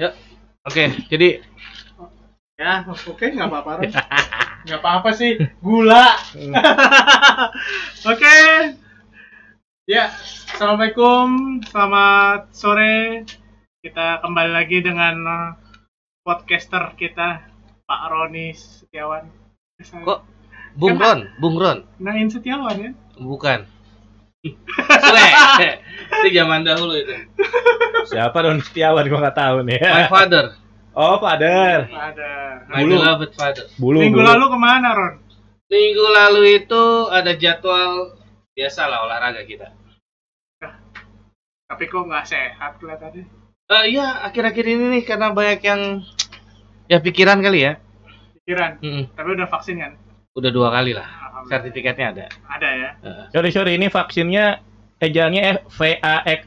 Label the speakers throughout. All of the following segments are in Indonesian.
Speaker 1: Ya. Oke, jadi
Speaker 2: Ya, oke nggak apa-apa Ron. Nggak apa-apa sih, gula. Oke. Ya, assalamualaikum, selamat sore. Kita kembali lagi dengan uh, podcaster kita, Pak Roni Setiawan.
Speaker 1: kok Bung Ron, Bung Ron,
Speaker 2: Nain Setiawan ya?
Speaker 1: bukan. Itu zaman dahulu itu.
Speaker 3: Siapa Don Setiawan gua nggak tahu nih.
Speaker 1: My father,
Speaker 3: Oh, Father.
Speaker 2: Ada.
Speaker 1: my
Speaker 3: Bulu.
Speaker 1: beloved father.
Speaker 3: Bulu.
Speaker 2: Minggu
Speaker 3: bulu.
Speaker 2: lalu ke mana Ron?
Speaker 1: Minggu lalu itu ada jadwal biasa lah olahraga kita.
Speaker 2: Tapi kok nggak sehat kelihatannya.
Speaker 1: Eh iya, akhir-akhir ini nih karena banyak yang ya pikiran kali ya.
Speaker 2: Pikiran.
Speaker 1: Mm-mm.
Speaker 2: Tapi udah vaksin kan?
Speaker 1: Udah dua kali lah. Sertifikatnya ada.
Speaker 2: Ada ya.
Speaker 1: Heeh.
Speaker 3: Sorry, sorry, ini vaksinnya ejaannya V A X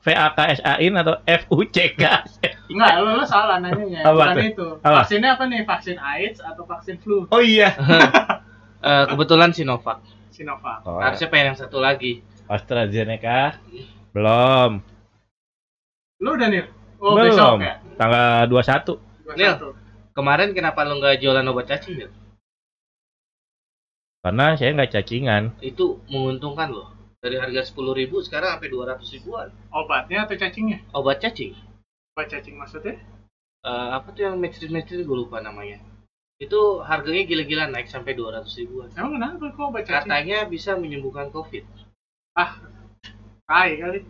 Speaker 3: V A K S A in atau F U C K?
Speaker 2: Enggak, lo, lo salah nanyanya.
Speaker 3: Apa
Speaker 2: Bukan
Speaker 3: tuh?
Speaker 2: itu.
Speaker 3: Apa?
Speaker 2: Vaksinnya apa nih? Vaksin AIDS atau vaksin flu?
Speaker 3: Oh iya.
Speaker 1: Eh, kebetulan Sinovac.
Speaker 2: Sinovac.
Speaker 3: Oh,
Speaker 1: Harusnya pengen yang satu lagi.
Speaker 3: AstraZeneca belum.
Speaker 2: Lu udah nih? Oh,
Speaker 3: belum.
Speaker 2: besok ya?
Speaker 3: Tanggal 21.
Speaker 2: 21.
Speaker 1: Nil. Kemarin kenapa lu nggak jualan obat cacing? Nil?
Speaker 3: Karena saya nggak cacingan.
Speaker 1: Itu menguntungkan loh. Dari harga 10.000 sekarang sampai 200 ribuan.
Speaker 2: Obatnya atau cacingnya?
Speaker 1: Obat cacing.
Speaker 2: Obat cacing maksudnya?
Speaker 1: Eh, apa tuh yang metrin-metrin gue lupa namanya. Itu harganya gila-gila naik sampai 200 ribuan.
Speaker 2: Emang kenapa kok obat cacing?
Speaker 1: Katanya bisa menyembuhkan COVID.
Speaker 2: Tai kali.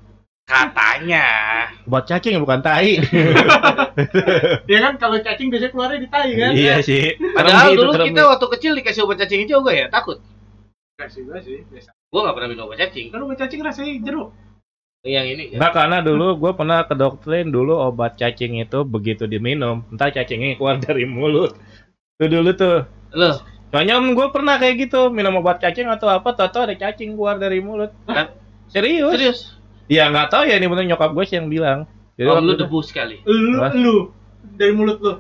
Speaker 1: Katanya.
Speaker 3: Buat cacing bukan tai.
Speaker 2: Ya kan kalau cacing biasanya keluarnya di tai kan?
Speaker 3: iya sih.
Speaker 1: Padahal
Speaker 3: gitu,
Speaker 1: dulu kita waktu kecil dikasih obat cacing juga ya, takut.
Speaker 2: Enggak sih, enggak sih. Biasa.
Speaker 1: Gue nggak pernah minum obat cacing.
Speaker 2: Kan obat cacing rasanya jeruk.
Speaker 1: Yang ini ya.
Speaker 3: Enggak karena dulu gue pernah ke dokterin dulu obat cacing itu begitu diminum, entar cacingnya keluar dari mulut. Itu dulu tuh.
Speaker 1: Loh,
Speaker 3: Soalnya gue pernah kayak gitu minum obat cacing atau apa, toto ada cacing keluar dari mulut.
Speaker 1: Hah?
Speaker 3: Serius?
Speaker 1: serius?
Speaker 3: Ya nggak tahu ya ini bener nyokap gue sih yang bilang. Jadi
Speaker 1: Om lu debu sekali.
Speaker 2: Lu,
Speaker 3: Apa?
Speaker 2: lu. Dari mulut lu.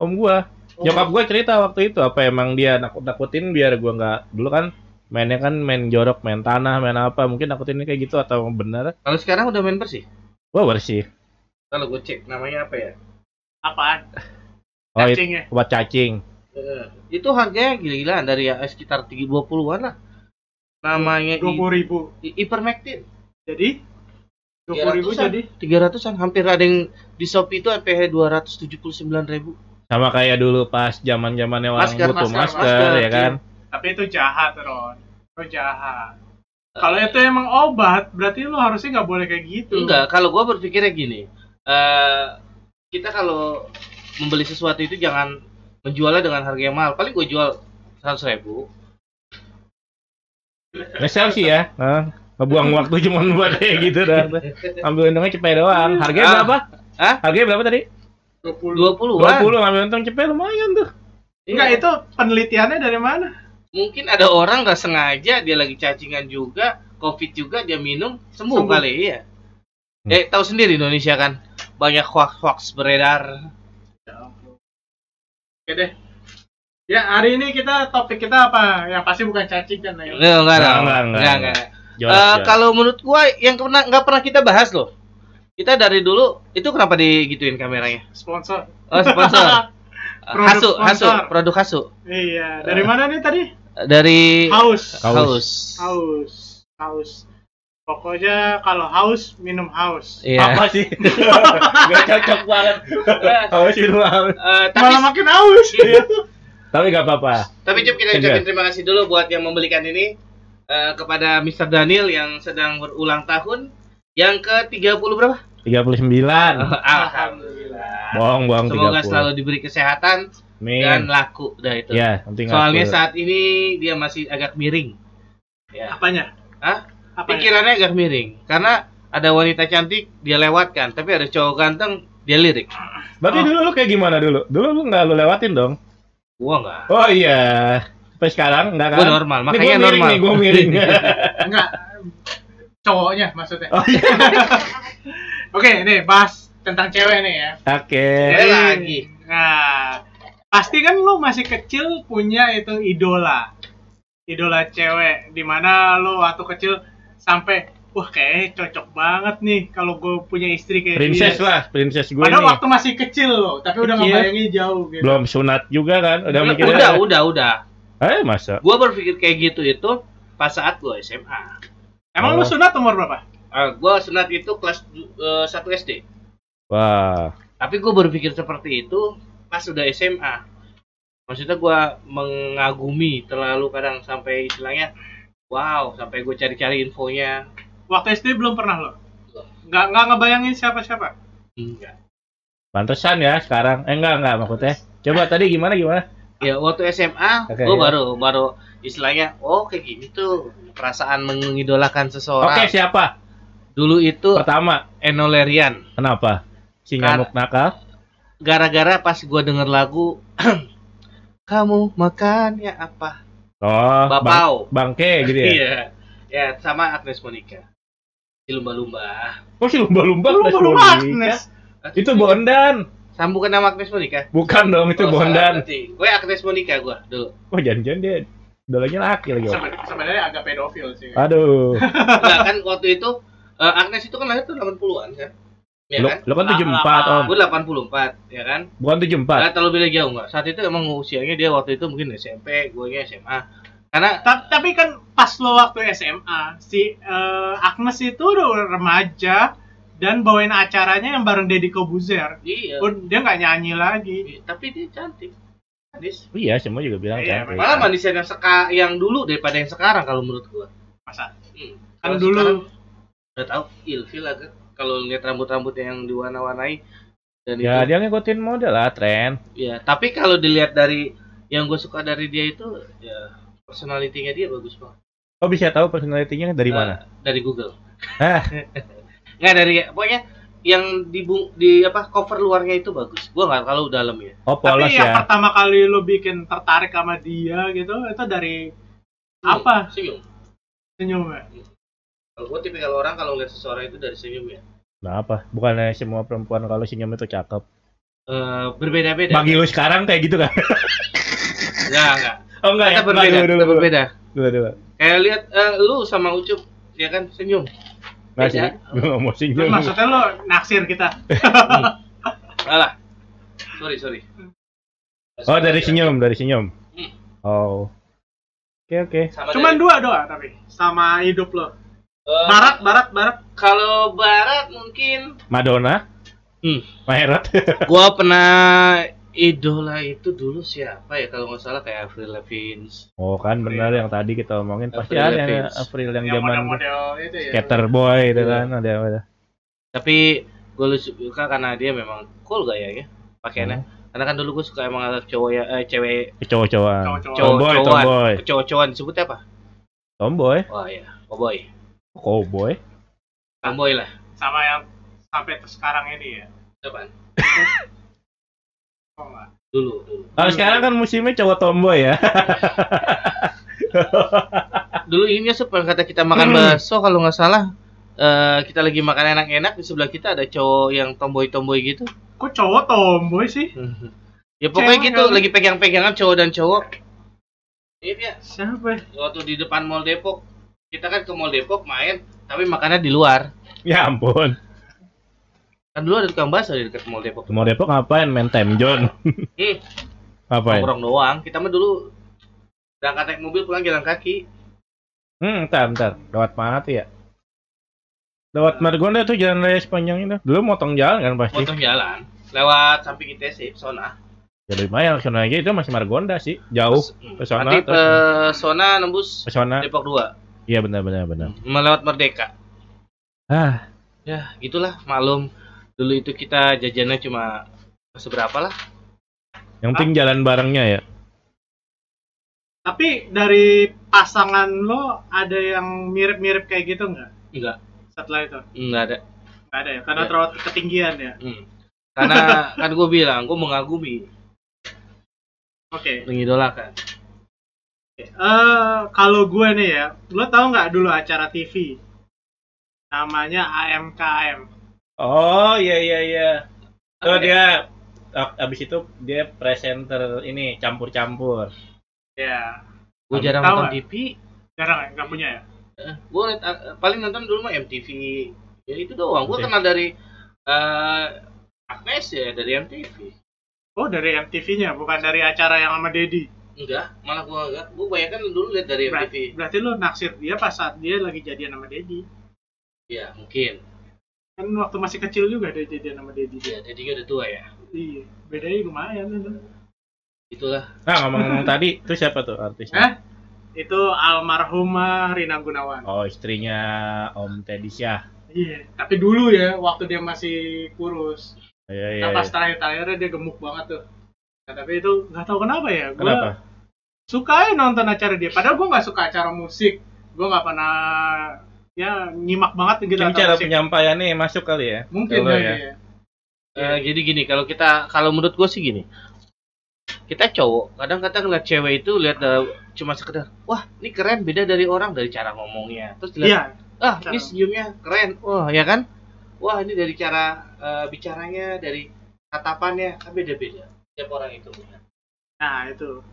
Speaker 3: om gue.
Speaker 2: Oh.
Speaker 3: Nyokap gue cerita waktu itu apa emang dia nakut-nakutin biar gue nggak dulu kan mainnya kan main jorok, main tanah, main apa mungkin nakutin kayak gitu atau bener?
Speaker 1: Kalau sekarang udah main bersih.
Speaker 3: Wah bersih.
Speaker 1: Kalau gue cek namanya apa ya?
Speaker 2: Apaan?
Speaker 3: Oh
Speaker 2: Cacingnya.
Speaker 3: obat cacing.
Speaker 1: Eh, itu harganya gila-gilaan dari ya, sekitar 320-an lah. Namanya
Speaker 2: Dua puluh ribu.
Speaker 1: I- Ivermectin.
Speaker 2: Jadi? Dua puluh ribu
Speaker 1: 300-an.
Speaker 2: jadi?
Speaker 1: 300-an hampir ada yang di Shopee itu sampai 279 ribu.
Speaker 3: Sama kayak dulu pas zaman zamannya orang
Speaker 1: Masker,
Speaker 3: butuh
Speaker 2: masker,
Speaker 3: masker,
Speaker 1: masker,
Speaker 3: ya kan.
Speaker 2: Tapi itu jahat, Ron. Itu jahat. Kalau itu emang obat, berarti lu harusnya nggak boleh kayak gitu.
Speaker 1: Enggak, kalau gua berpikirnya gini. eh kita kalau membeli sesuatu itu jangan menjualnya dengan harga yang mahal. Paling gue jual 100 ribu.
Speaker 3: Nyesel sih ya. Hah? Ngebuang waktu cuma buat kayak gitu dah. Ambil untungnya cepet doang. Harganya
Speaker 1: Ah.
Speaker 3: berapa?
Speaker 1: Hah?
Speaker 3: Harganya berapa tadi?
Speaker 2: 20.
Speaker 1: 20-an.
Speaker 3: 20 ngambil untung cepet lumayan tuh.
Speaker 2: Enggak, itu penelitiannya dari mana?
Speaker 1: Mungkin ada orang nggak sengaja dia lagi cacingan juga, covid juga dia minum sembuh,
Speaker 2: Sembuh.
Speaker 1: kali ya. Eh tahu sendiri Indonesia kan banyak hoax-hoax beredar.
Speaker 2: Oke deh. Ya, hari ini kita topik kita apa? Yang pasti bukan cacing kan, Nel?
Speaker 1: Enggak, enggak,
Speaker 3: Enggak,
Speaker 1: enggak,
Speaker 3: enggak,
Speaker 1: enggak,
Speaker 3: enggak.
Speaker 1: enggak. Eh,
Speaker 3: jorok.
Speaker 1: kalau menurut gua yang pernah nggak pernah kita bahas loh. Kita dari dulu itu kenapa digituin kameranya?
Speaker 2: Sponsor.
Speaker 1: Oh sponsor.
Speaker 2: Produk
Speaker 1: hasu, hasu,
Speaker 2: sponsor.
Speaker 1: produk hasu.
Speaker 2: Iya, dari mana nih tadi?
Speaker 1: Dari
Speaker 2: Haus.
Speaker 3: Haus.
Speaker 1: haus.
Speaker 2: Haus. Haus. Pokoknya kalau haus minum haus.
Speaker 1: Iya.
Speaker 3: Apa sih? Gak cocok banget. Awas minum awas.
Speaker 1: Eh, tapi
Speaker 2: Malah makin haus.
Speaker 3: Tapi gak apa-apa.
Speaker 1: Tapi Cup kita ucapin terima kasih dulu buat yang membelikan ini eh, kepada Mr. Daniel yang sedang berulang tahun yang ke 30 berapa?
Speaker 3: 39.
Speaker 1: Alhamdulillah.
Speaker 3: Bohong, bohong
Speaker 1: Semoga
Speaker 3: 30.
Speaker 1: selalu diberi kesehatan dan
Speaker 3: Min.
Speaker 1: laku dah itu.
Speaker 3: Ya,
Speaker 1: Soalnya
Speaker 3: aku.
Speaker 1: saat ini dia masih agak miring. Ya.
Speaker 2: Apanya?
Speaker 1: Hah?
Speaker 2: Apanya?
Speaker 1: Pikirannya agak miring karena ada wanita cantik dia lewatkan, tapi ada cowok ganteng dia lirik.
Speaker 3: Berarti
Speaker 2: Oh.
Speaker 3: dulu lu kayak gimana dulu? Dulu lu nggak lu lewatin dong?
Speaker 1: Gua enggak.
Speaker 3: Oh iya. Sampai sekarang enggak kan?
Speaker 1: Gua normal,
Speaker 3: Ini
Speaker 1: makanya
Speaker 3: gua miring
Speaker 1: normal.
Speaker 3: Nih, gua miring.
Speaker 2: Enggak. Cowoknya maksudnya.
Speaker 3: oh iya.
Speaker 2: Oke, nih bahas tentang cewek nih ya.
Speaker 3: Oke.
Speaker 1: Cewek lagi.
Speaker 2: Nah, pasti kan lu masih kecil punya itu idola. Idola cewek di mana lu waktu kecil sampai wah kayak cocok banget nih kalau gue punya istri kayak
Speaker 3: Princess
Speaker 2: dia.
Speaker 3: lah, princess gue
Speaker 2: Padahal
Speaker 3: nih.
Speaker 2: waktu masih kecil loh, tapi udah
Speaker 3: Kecil.
Speaker 2: ngebayangin jauh gitu.
Speaker 3: Belum sunat juga kan, udah mikir.
Speaker 1: udah, udah, udah.
Speaker 3: Eh, masa?
Speaker 1: Gua berpikir kayak gitu itu pas saat gua SMA.
Speaker 2: Emang
Speaker 3: Oh.
Speaker 2: lu sunat umur berapa?
Speaker 1: Ah, gua sunat itu kelas eh, 1 SD.
Speaker 3: Wah,
Speaker 1: Tapi gue berpikir seperti itu pas udah SMA. Maksudnya gue mengagumi terlalu kadang sampai istilahnya, wow, sampai gue cari-cari infonya.
Speaker 2: Waktu SD belum pernah lo? Nggak, nggak ngebayangin siapa-siapa?
Speaker 1: Enggak.
Speaker 3: pantesan ya sekarang. Eh, enggak, enggak maksudnya. Coba tadi gimana gimana?
Speaker 1: Ya waktu SMA,
Speaker 3: Oke,
Speaker 1: gue
Speaker 3: ya.
Speaker 1: baru baru istilahnya, oh kayak gini tuh perasaan mengidolakan
Speaker 3: Oke,
Speaker 1: seseorang.
Speaker 3: siapa?
Speaker 1: Dulu itu
Speaker 3: Pertama,
Speaker 1: Enolerian.
Speaker 3: kenapa? Si
Speaker 1: Kar-
Speaker 3: nyamuk nakal?
Speaker 1: Gara-gara pas gue denger lagu, kamu makannya apa?
Speaker 3: Oh, bang,
Speaker 1: Bapau.
Speaker 3: bangke gitu ya.
Speaker 1: Iya. Ya sama Agnes Monica. Si lumba-lumba.
Speaker 3: Oh, si lumba-lumba
Speaker 2: Lu
Speaker 3: Agnes
Speaker 2: baru
Speaker 3: Monica.
Speaker 2: Agnes.
Speaker 3: Itu Bondan.
Speaker 1: Sambungan nama Agnes Monica.
Speaker 3: Bukan dong, itu
Speaker 1: Oh,
Speaker 3: Bondan.
Speaker 1: Gue Agnes Monica gue dulu.
Speaker 3: Oh, jangan-jangan dia idolanya laki lagi.
Speaker 2: Sebenarnya agak pedofil sih.
Speaker 3: Aduh.
Speaker 1: Enggak kan waktu itu eh, Agnes itu kan lahir tuh 80-an kan? Ya
Speaker 3: Lu,
Speaker 1: kan?
Speaker 3: lu kan
Speaker 2: Lama.
Speaker 3: 74, Om.
Speaker 1: Gue 84, ya kan?
Speaker 3: Bukan 74.
Speaker 1: Nah, terlalu beda jauh nggak? Saat itu emang usianya dia waktu itu mungkin SMP, gue SMA. Karena
Speaker 2: Ta- Tapi kan pas lo waktu SMA, si eh, Agnes itu udah remaja dan bawain acaranya yang bareng Deddy Kobuzer.
Speaker 1: iya,
Speaker 2: Oh, dia nggak nyanyi lagi.
Speaker 1: tapi dia cantik. Manis.
Speaker 3: Iya, semua juga bilang
Speaker 2: Iya,
Speaker 3: cantik.
Speaker 1: Malah manisan yang seka yang dulu daripada yang sekarang kalau menurut gue.
Speaker 2: Masa?
Speaker 1: Hmm.
Speaker 2: Kan
Speaker 1: Kalau
Speaker 2: dulu
Speaker 1: udah tahu ilfil agak kalau lihat rambut-rambutnya yang diwarna-warnai dan
Speaker 3: Ya,
Speaker 1: itu
Speaker 3: dia ngikutin model lah, tren.
Speaker 1: ya tapi kalau dilihat dari yang gue suka dari dia itu ya personality-nya dia bagus banget
Speaker 3: Oh, bisa tahu personality-nya dari
Speaker 1: Eh,
Speaker 3: mana?
Speaker 1: dari Google. nggak dari pokoknya yang di di apa cover luarnya itu bagus gue nggak kalau dalam ya
Speaker 3: Oh,
Speaker 2: tapi
Speaker 3: polos
Speaker 2: yang
Speaker 3: ya.
Speaker 2: pertama kali lo bikin tertarik sama dia gitu, itu dari apa
Speaker 1: senyum
Speaker 2: senyumnya?
Speaker 1: kalau gue tipikal orang kalau ngeliat seseorang itu dari senyumnya
Speaker 3: Nah, apa? Bukannya semua perempuan kalau senyum itu cakep.
Speaker 1: Eh, berbeda-beda
Speaker 3: Bagi lu sekarang kayak gitu kan?
Speaker 1: nggak nggak
Speaker 3: Oh, enggak ya?
Speaker 1: kita berbeda
Speaker 3: Dulu, dulu, dulu.
Speaker 1: berbeda
Speaker 3: Dulu, dulu.
Speaker 1: kayak lihat eh, lu sama Ucup ya kan senyum
Speaker 3: Nggak sih,
Speaker 1: Beda.
Speaker 3: gue nggak mau
Speaker 2: maksudnya lo naksir kita?
Speaker 1: alah sorry sorry
Speaker 3: Oh, dari senyum, dari senyum.
Speaker 1: Hmm.
Speaker 3: Oh. Oke, oke.
Speaker 1: Sama
Speaker 2: Cuman
Speaker 1: dari-
Speaker 2: dua doa tapi sama hidup lo.
Speaker 1: Eh,
Speaker 2: Barat, barat, barat.
Speaker 1: kalau barat mungkin
Speaker 3: Madonna,
Speaker 1: hmm,
Speaker 3: Maherot.
Speaker 1: gua pernah idola itu dulu siapa ya kalau nggak salah kayak Avril Lavigne
Speaker 3: Oh, kan benar yang tadi kita omongin pasti
Speaker 1: Avril
Speaker 3: ada yang. April yang
Speaker 2: Yang
Speaker 3: zaman
Speaker 2: model-model itu ya.
Speaker 3: skater boy itu
Speaker 1: Iya.
Speaker 3: kan ada ada.
Speaker 1: tapi gue suka karena dia memang cool gayanya pakaiannya karena kan dulu gue suka emang ada cowok ya eh, cewek
Speaker 3: Cowok-cowokan.
Speaker 2: Cowok-cowok.
Speaker 1: cowok
Speaker 3: Tomboy,
Speaker 1: cowokan
Speaker 3: tomboy.
Speaker 1: cowok-cowokan disebutnya apa
Speaker 3: Tomboy,
Speaker 1: wah ya cowboy
Speaker 3: cowboy.
Speaker 1: tomboy lah
Speaker 2: Sama yang sampai sekarang ini ya.
Speaker 1: Apaan?
Speaker 2: Oh,
Speaker 1: dulu dulu
Speaker 3: Kalau sekarang kan musimnya cowok tomboy ya.
Speaker 1: dulu ini seperti kata kita makan bakso kalau nggak salah eh, kita lagi makan enak-enak di sebelah kita ada cowok yang tomboy-tomboy gitu
Speaker 2: Kok cowok tomboy sih?
Speaker 1: ya pokoknya
Speaker 2: Cewek
Speaker 1: gitu
Speaker 2: kali.
Speaker 1: lagi pegang-pegangan cowok dan cowok ini dia
Speaker 2: Siapa?
Speaker 1: waktu di depan Mall Depok kita kan ke Mall Depok main tapi makannya di luar
Speaker 3: ya ampun.
Speaker 1: Kan dulu ada tukang bakso di dekat Mall Depok
Speaker 3: Mau Depok ngapain main time zone?
Speaker 1: hmm,
Speaker 3: ngapain?
Speaker 1: nongkrong doang kita mah dulu berangkat naik mobil pulang jalan kaki
Speaker 3: Hmm, entar, entar. Lewat mana tuh ya? Lewat Margonda tuh jalan raya sepanjang itu. Dulu motong jalan kan pasti.
Speaker 1: potong jalan lewat samping ITC Sona
Speaker 3: Ya lumayan, ke sana aja itu masih Margonda sih. Jauh.
Speaker 1: Hmm.
Speaker 3: Ke sana,
Speaker 1: nanti
Speaker 3: terus-
Speaker 1: ke Sona nembus
Speaker 3: Ke sana.
Speaker 1: Depok 2
Speaker 3: Iya benar benar benar.
Speaker 1: melewat Merdeka
Speaker 3: Ah,
Speaker 1: ya gitulah malum dulu itu kita jajannya cuma seberapa lah
Speaker 3: yang penting jalan barengnya ya.
Speaker 2: Tapi dari pasangan lo ada yang mirip-mirip kayak gitu nggak?
Speaker 1: enggak
Speaker 2: Setelah itu?
Speaker 1: enggak ada
Speaker 2: Nggak ada ya? Karena
Speaker 1: Nggak.
Speaker 2: terlalu ketinggian ya?
Speaker 1: Hmm. karena kan gue bilang gue mengagumi
Speaker 2: Oke.
Speaker 1: mengidolakan
Speaker 2: Eh, kalau gue nih ya, lo tau nggak dulu acara TV? Namanya AMKM.
Speaker 3: Oh iya iya iya. Oh
Speaker 1: Apa
Speaker 3: dia ab- abis itu dia presenter ini campur-campur.
Speaker 2: Ya,
Speaker 1: gue jarang
Speaker 2: Tahu
Speaker 1: nonton? TV
Speaker 2: jarang ya? Nggak punya ya?
Speaker 1: gue liat uh, paling nonton dulu mah MTV ya itu doang gue kenal dari eh Agnes ya dari MTV
Speaker 2: Oh dari MTV-nya, bukan dari acara yang sama Dedi.
Speaker 1: enggak malah gue enggak gue bayangkan dulu lihat dari MTV
Speaker 2: berarti lu naksir dia pas saat dia lagi jadian sama Dedi.
Speaker 1: ya mungkin
Speaker 2: Kan waktu masih kecil juga dia jadian sama Dedi.
Speaker 1: ya jadinya udah tua ya
Speaker 2: Iya, bedanya lumayan. itu.
Speaker 1: itulah
Speaker 3: Nah, ngomong tadi itu siapa tuh artisnya?
Speaker 2: Hah? Itu almarhumah Rina Gunawan.
Speaker 3: Oh, istrinya Om Teddy Syah.
Speaker 2: Iya, tapi dulu ya, waktu dia masih kurus.
Speaker 3: Iya, iya.
Speaker 2: Nah, pas
Speaker 3: iya.
Speaker 2: terakhir-terakhirnya dia gemuk banget tuh. Nah, tapi itu nggak tahu kenapa ya. Gue
Speaker 3: Kenapa?
Speaker 2: suka ya nonton acara dia. Padahal gue nggak suka acara musik. Gue nggak pernah ya nyimak banget gitu
Speaker 3: Mungkin cara
Speaker 2: musik.
Speaker 3: penyampaiannya masuk kali ya.
Speaker 2: Mungkin
Speaker 3: Kalau ya.
Speaker 2: ya.
Speaker 1: Eh, jadi gini kalau kita kalau menurut gue sih gini kita cowok kadang-kadang ngeliat cewek itu lihat eh, cuma sekedar wah ini keren beda dari orang dari cara ngomongnya terus lihat
Speaker 2: Iya,
Speaker 1: ah
Speaker 2: cara-
Speaker 1: ini senyumnya keren wah ya kan wah ini dari cara eh, bicaranya dari tatapannya kan beda-beda tiap orang itu
Speaker 2: nah itu.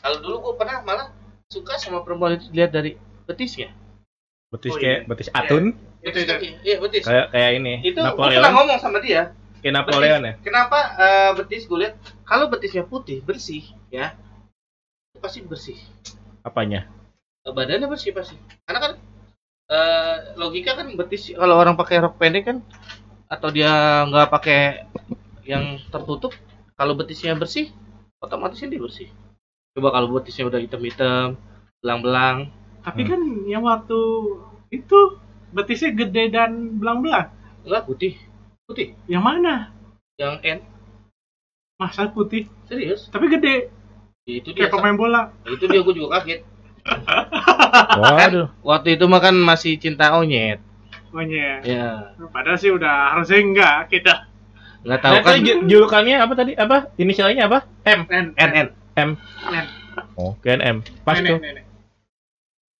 Speaker 1: kalau dulu gue pernah malah suka sama perempuan itu dilihat dari betisnya
Speaker 3: Betis
Speaker 2: Oh,
Speaker 3: kayak
Speaker 2: iya.
Speaker 3: betis atun,
Speaker 2: Itu, itu.
Speaker 1: kaki. iya betis
Speaker 3: kayak kayak ini.
Speaker 1: itu gue
Speaker 3: Napoleon.
Speaker 1: pernah ngomong sama dia
Speaker 3: Kayak Napoleon ya.
Speaker 1: Kenapa eh, betis gue lihat kalau betisnya putih bersih ya itu pasti bersih
Speaker 3: Apanya?
Speaker 1: Eh, badannya bersih pasti karena kan eh, logika kan betis kalau orang pakai rok pendek kan atau dia nggak pakai yang tertutup kalau betisnya bersih otomatis dia bersih coba kalau betisnya udah hitam-hitam belang-belang
Speaker 2: Tapi
Speaker 3: Hmm.
Speaker 2: kan yang waktu itu betisnya gede dan belang-belang.
Speaker 1: enggak putih putih
Speaker 2: Yang mana?
Speaker 1: yang N
Speaker 2: Masa putih,
Speaker 1: serius
Speaker 2: tapi gede
Speaker 1: itu dia
Speaker 2: kayak pemain bola.
Speaker 1: itu dia gue juga kaget
Speaker 3: Waduh.
Speaker 1: waktu itu mah kan masih cinta onyet
Speaker 2: Oh iya.
Speaker 1: ya
Speaker 2: Padahal sih udah harusnya enggak kita.
Speaker 1: nggak tahu
Speaker 3: Nah,
Speaker 1: kan
Speaker 3: julukannya apa tadi? Apa? Inisialnya apa? M.
Speaker 2: N
Speaker 1: NN
Speaker 3: M.
Speaker 2: N.
Speaker 3: Oh, KNM. Pas
Speaker 2: Nenek,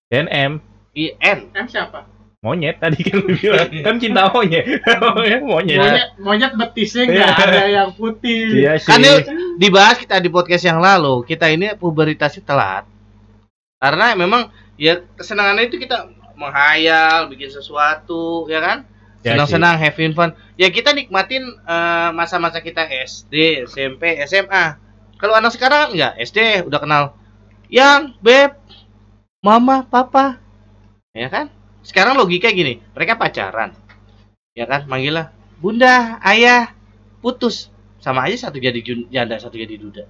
Speaker 3: tuh.
Speaker 2: nenek.
Speaker 3: KNM.
Speaker 1: IN
Speaker 2: M siapa?
Speaker 3: Monyet tadi kan lu bilang. kan cinta monyet. monyet.
Speaker 2: Monyet, monyet betisnya enggak
Speaker 3: Iya.
Speaker 2: ada yang putih.
Speaker 3: Iya sih.
Speaker 1: kan dibahas kita di podcast yang lalu kita ini pubertasnya telat karena memang ya kesenangannya itu kita menghayal bikin sesuatu ya kan
Speaker 3: Ya
Speaker 1: senang-senang having fun ya kita nikmatin eh, masa-masa kita SD SMP SMA kalau anak sekarang enggak SD udah kenal yang beb mama papa. Ya kan? Sekarang logika gini mereka pacaran. Ya kan? Manggilnya bunda ayah putus. Sama aja satu jadi jun- janda satu jadi duda.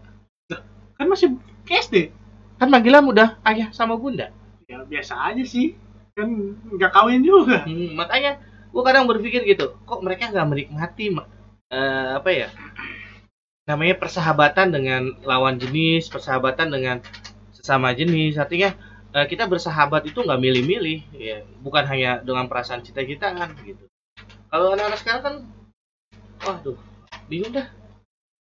Speaker 2: Kan masih SD.
Speaker 1: kan manggilnya udah ayah sama bunda.
Speaker 2: Ya biasa aja sih. Kan enggak kawin juga.
Speaker 1: Hmm, makanya gua kadang berpikir gitu kok mereka nggak menikmati ma- eh, apa ya namanya persahabatan dengan lawan jenis persahabatan dengan sesama jenis. Artinya eh, kita bersahabat itu nggak milih-milih ya bukan hanya dengan perasaan cita-citaan gitu kalau anak-anak sekarang kan waduh bingung dah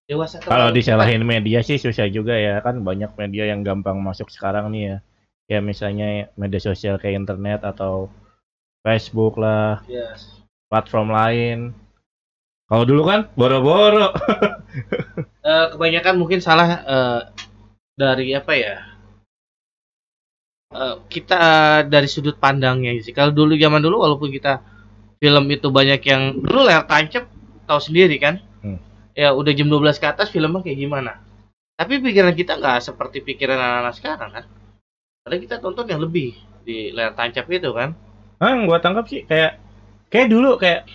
Speaker 1: dewasa
Speaker 3: Kalau disalahin media sih susah juga ya kan banyak media yang gampang masuk sekarang nih ya. Ya misalnya media sosial kayak internet atau Facebook lah.
Speaker 1: Yes.
Speaker 3: platform lain. Kalau dulu kan boro-boro.
Speaker 1: Eh, kebanyakan mungkin salah eh, dari apa ya Eh, kita eh, dari sudut pandangnya sih. Kalau dulu zaman dulu walaupun kita film itu banyak yang dulu layar tancap tahu sendiri kan?
Speaker 3: Hmm.
Speaker 1: ya udah jam 12 ke atas filmnya kayak gimana? Tapi pikiran kita nggak seperti pikiran anak-anak sekarang kan? Karena kita tonton yang lebih di layar tancap itu kan?
Speaker 3: Ah, gua tangkap sih kayak kayak dulu kayak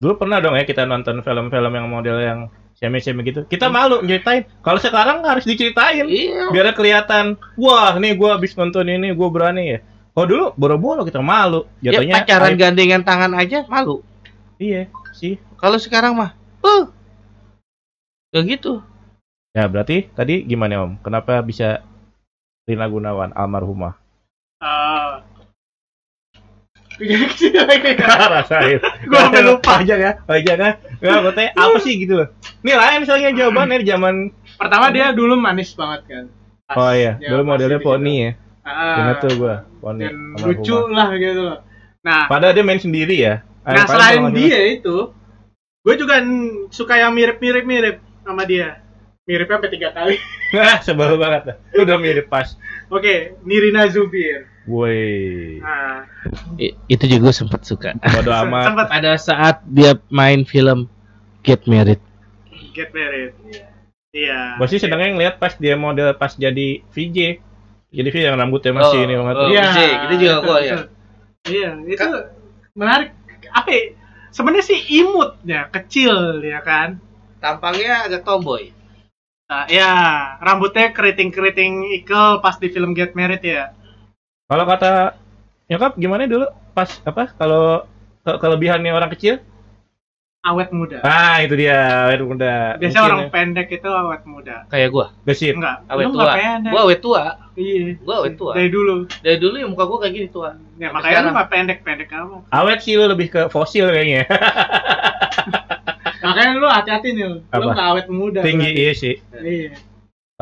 Speaker 3: dulu pernah dong ya kita nonton film-film yang model yang semi-semi gitu. Kita malu nyeritain. Kalau sekarang harus diceritain.
Speaker 1: iya.
Speaker 3: Biar kelihatan wah nih gua habis nonton ini gua berani ya. Oh dulu boro-boro kita malu.
Speaker 1: Ya,
Speaker 3: jatuhnya
Speaker 1: pacaran
Speaker 3: aib.
Speaker 1: gandengan tangan aja malu.
Speaker 3: Iya sih.
Speaker 1: Kalau sekarang mah uh. Ya gitu.
Speaker 3: Ya berarti tadi gimana om? Kenapa bisa Rina Gunawan almarhumah
Speaker 2: Eh Ke sini lagi.
Speaker 3: rasain
Speaker 2: Gua sampai lupa.
Speaker 3: aja ya aja kan nggak gua tanya apa sih gitu loh nih lain soalnya jawabannya di zaman
Speaker 2: Pertama dia dulu manis banget kan. Pas
Speaker 3: oh iya dulu modelnya
Speaker 2: di
Speaker 3: poni ya
Speaker 2: Ah,
Speaker 3: ingat tuh gua poni
Speaker 2: dan lucu lah gitu loh. Nah,
Speaker 3: padahal dia main sendiri ya
Speaker 2: nah selain dia itu, gue juga suka yang mirip-mirip mirip sama dia. Miripnya sampai tiga kali.
Speaker 3: salah. sebel banget dah. udah mirip pas
Speaker 2: Oke, Nirina Zubir.
Speaker 3: Woi.
Speaker 2: Nah,
Speaker 1: itu juga gue sempet suka.
Speaker 3: Bodo amat.
Speaker 2: Sempet
Speaker 1: Pada saat dia main film Get Married.
Speaker 2: get married. Iya.
Speaker 3: Gue sih sedangnya ngeliat pas dia model pas jadi VJ. Jadi VJ yang rambutnya masih
Speaker 1: Oh,
Speaker 3: ini banget.
Speaker 1: oh.
Speaker 2: Iya.
Speaker 1: Vijay, gitu juga gua, ya.
Speaker 2: betul. Iya, itu menarik. Apa? ya? Sebenarnya sih imutnya kecil ya kan.
Speaker 1: Tampangnya agak tomboy.
Speaker 2: Nah, ya, rambutnya keriting-keriting ikel pas di film Get Married ya.
Speaker 3: Kalau kata nyokap gimana dulu pas apa kalau ke- kelebihannya orang kecil?
Speaker 2: Awet muda.
Speaker 3: Ah itu dia awet muda.
Speaker 2: Biasanya
Speaker 3: Mungkin
Speaker 2: orang
Speaker 3: ya.
Speaker 2: pendek itu awet muda.
Speaker 1: Kayak gua.
Speaker 3: gesit.
Speaker 2: Enggak,
Speaker 1: Awet
Speaker 2: lu
Speaker 1: tua. Gua awet tua.
Speaker 2: Iya.
Speaker 1: Gua awet tua.
Speaker 2: Dari dulu.
Speaker 1: Dari dulu ya muka gua kayak gini tua.
Speaker 2: Ya,
Speaker 1: Sampai
Speaker 2: makanya lu
Speaker 1: sekarang.
Speaker 2: nggak pendek-pendek amat.
Speaker 3: Awet sih lu lebih ke fosil kayaknya.
Speaker 2: Makanya lu hati-hati nih. Lu
Speaker 3: Apa?
Speaker 2: nggak awet muda.
Speaker 3: Tinggi
Speaker 2: berarti.
Speaker 3: iya sih.
Speaker 2: Iya.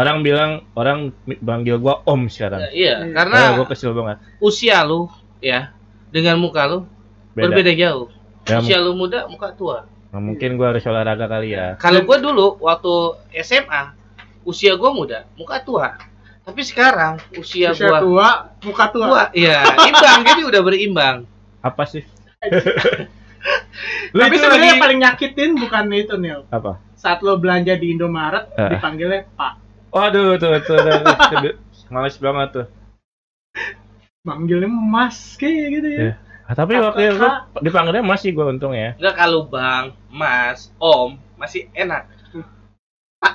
Speaker 3: Orang bilang orang panggil gua Om sekarang.
Speaker 1: Iya,
Speaker 2: Iya.
Speaker 1: karena
Speaker 3: Karena gua kesel banget.
Speaker 1: usia lu ya dengan muka lu
Speaker 3: Beda.
Speaker 1: berbeda jauh.
Speaker 3: Ya,
Speaker 1: usia lu muda, muka tua.
Speaker 3: Nah, mungkin gua harus olahraga kali ya.
Speaker 1: Kalau gua dulu waktu SMA, usia gua muda, muka tua. Tapi sekarang usia,
Speaker 2: Usia
Speaker 1: gua
Speaker 2: tua, muka tua.
Speaker 1: tua, iya, imbang jadi udah berimbang.
Speaker 3: Apa sih? Lu
Speaker 2: Tapi sebenarnya
Speaker 3: lagi-
Speaker 2: yang paling nyakitin bukan itu Nil.
Speaker 3: apa?
Speaker 2: Saat lo belanja di Indomaret
Speaker 3: Eh.
Speaker 2: dipanggilnya Pak.
Speaker 3: Waduh tuh tuh, tuh, tuh, tuh. males banget tuh.
Speaker 2: Manggilnya Mas kayak gitu ya.
Speaker 3: Iya. Ah, tapi
Speaker 2: Kakak.
Speaker 3: waktu itu dipanggilnya masih gua untung ya.
Speaker 1: Enggak kalau Bang, Mas, Om masih enak. Pak.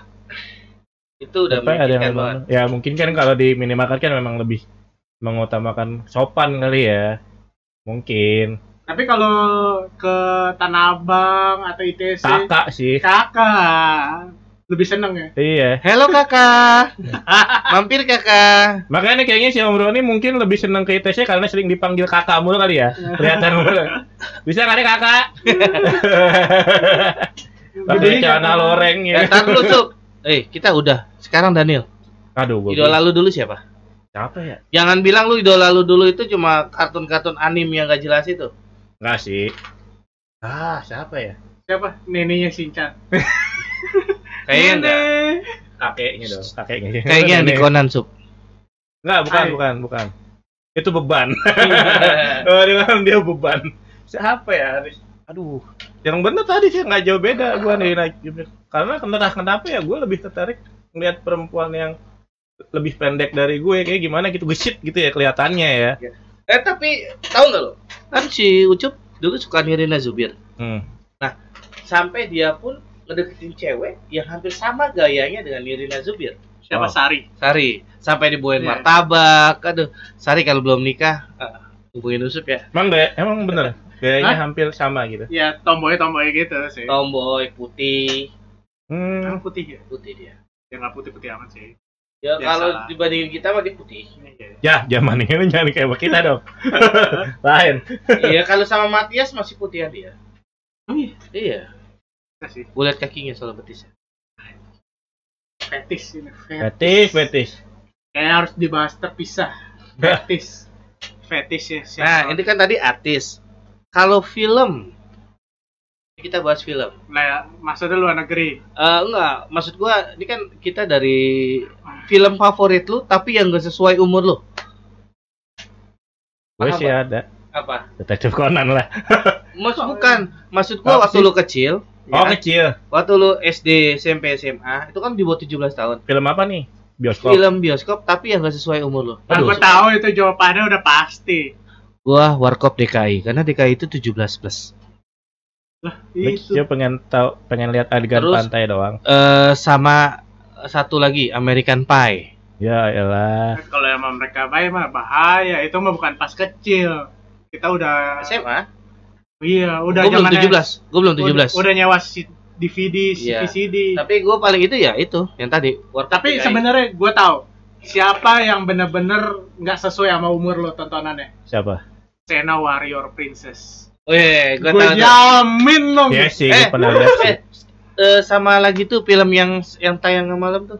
Speaker 1: Itu udah
Speaker 3: Tapi ada yang
Speaker 1: banget.
Speaker 3: ya mungkin kan kalau di minimarket kan memang lebih mengutamakan sopan kali ya. Mungkin
Speaker 2: Tapi kalau ke Tanah Abang atau ITC
Speaker 3: kakak sih.
Speaker 2: kakak lebih seneng ya.
Speaker 3: Iya.
Speaker 1: Halo kakak, mampir kakak.
Speaker 3: Makanya kayaknya si Om Roni mungkin lebih seneng ke ITC karena sering dipanggil kakak mulu kali ya. Kelihatan mulu. Bisa nggak nih kakak? Pakai
Speaker 2: Gedenya
Speaker 3: celana loreng ya.
Speaker 1: Eh, tar dulu Sup. Eh, kita udah. Sekarang Daniel.
Speaker 3: Aduh, gua
Speaker 1: Idola lu dulu siapa?
Speaker 3: Siapa ya?
Speaker 1: Jangan bilang lu idola lu dulu itu cuma kartun-kartun anim yang gak jelas itu.
Speaker 3: Enggak sih. Ah, siapa ya?
Speaker 2: Siapa? Neneknya Shinchan.
Speaker 1: Kayaknya enggak.
Speaker 3: Kakeknya dong, kakeknya.
Speaker 1: Kayaknya yang di Conan Sup.
Speaker 3: Enggak, bukan,
Speaker 2: Ay.
Speaker 3: bukan, bukan. Itu beban. oh, dia beban. Siapa ya? Aduh, yang bener tadi sih nggak jauh beda gua nih naik karena kenapa kenapa ya gue lebih tertarik melihat perempuan yang lebih pendek dari gue kayak gimana gitu gesit gitu ya kelihatannya ya.
Speaker 1: eh tapi tahu nggak lo? Kan si Ucup dulu suka Nirina Zubir.
Speaker 3: Hmm.
Speaker 1: Sampai dia pun ngedeketin cewek yang hampir sama gayanya dengan Nirina Zubir.
Speaker 2: Siapa
Speaker 3: Wow.
Speaker 2: Sari?
Speaker 1: Sari sampai dibawain
Speaker 2: Iya.
Speaker 1: martabak. Aduh, Sari kalau belum nikah eh, hubungin Ucup ya.
Speaker 3: Emang gak, emang bener gayanya
Speaker 2: Hah?
Speaker 3: hampir sama gitu.
Speaker 2: Ya tomboy-tomboy gitu sih.
Speaker 1: Tomboy putih,
Speaker 3: Hmm.
Speaker 2: Yang putih ya?
Speaker 1: putih dia.
Speaker 2: Ya nggak putih-putih amat sih.
Speaker 1: Ya
Speaker 2: Biasa
Speaker 1: kalau dibandingin kita mah dia putih.
Speaker 2: Iya.
Speaker 3: Ya, zaman ini jangan kayak kita dong. Lain.
Speaker 1: Iya kalau sama Matias masih putihan dia.
Speaker 2: Oh iya,
Speaker 1: Iya.
Speaker 2: Sih.
Speaker 1: Gue liat kakinya soal betisnya.
Speaker 2: Fetis ini.
Speaker 3: Fetis, fetis.
Speaker 2: Kayaknya harus dibahas terpisah. Fetis. Fetis ya. siapa?
Speaker 1: Nah ini kan tadi artis. Kalau film, kita bahas film.
Speaker 2: Nah, ya, maksudnya luar negeri.
Speaker 1: Eh enggak, maksud gua ini kan kita dari film favorit lu tapi yang gak sesuai umur lu.
Speaker 3: Gue sih ada.
Speaker 1: Apa?
Speaker 3: Detektif Conan lah.
Speaker 1: Maksud bukan, maksud gua
Speaker 3: Apa
Speaker 1: waktu
Speaker 3: sih?
Speaker 1: lu kecil,
Speaker 3: Oh,
Speaker 1: ya,
Speaker 3: kecil.
Speaker 1: waktu lu SD, SMP, SMA, itu kan di bawah 17 tahun.
Speaker 3: Film apa nih? Bioskop.
Speaker 1: Film bioskop tapi yang gak sesuai umur lu.
Speaker 2: Nah,
Speaker 1: Aduh,
Speaker 2: gue tahu itu jawabannya udah pasti.
Speaker 1: gua Warkop DKI karena DKI itu 17 plus.
Speaker 2: Lah, itu.
Speaker 3: Dia pengen tahu, pengen lihat adegan
Speaker 1: Terus-
Speaker 3: pantai doang.
Speaker 1: Eh sama satu lagi American Pie.
Speaker 3: Ya elah.
Speaker 2: Kalau emang mereka baik mah bahaya. Itu mah bukan pas kecil. Kita udah
Speaker 1: SMA?
Speaker 2: Iya, udah
Speaker 1: Gue belum
Speaker 2: zamannya-
Speaker 1: 17. Gue belum 17.
Speaker 2: Udah, udah nyewa DVD,
Speaker 1: Iya.
Speaker 2: VCD.
Speaker 1: Tapi gue paling itu ya itu yang tadi.
Speaker 2: Tapi sebenarnya gue tahu siapa yang bener-bener nggak sesuai sama umur lo tontonannya.
Speaker 3: Siapa?
Speaker 2: Sena Warrior Princess.
Speaker 1: Oh iya, gue
Speaker 2: Gue
Speaker 1: tahu.
Speaker 2: jamin dong.
Speaker 3: Ya sih,
Speaker 1: Eh,
Speaker 3: pernah lihat sih.
Speaker 1: Eh, eh, sama lagi tuh film yang yang tayang malam tuh.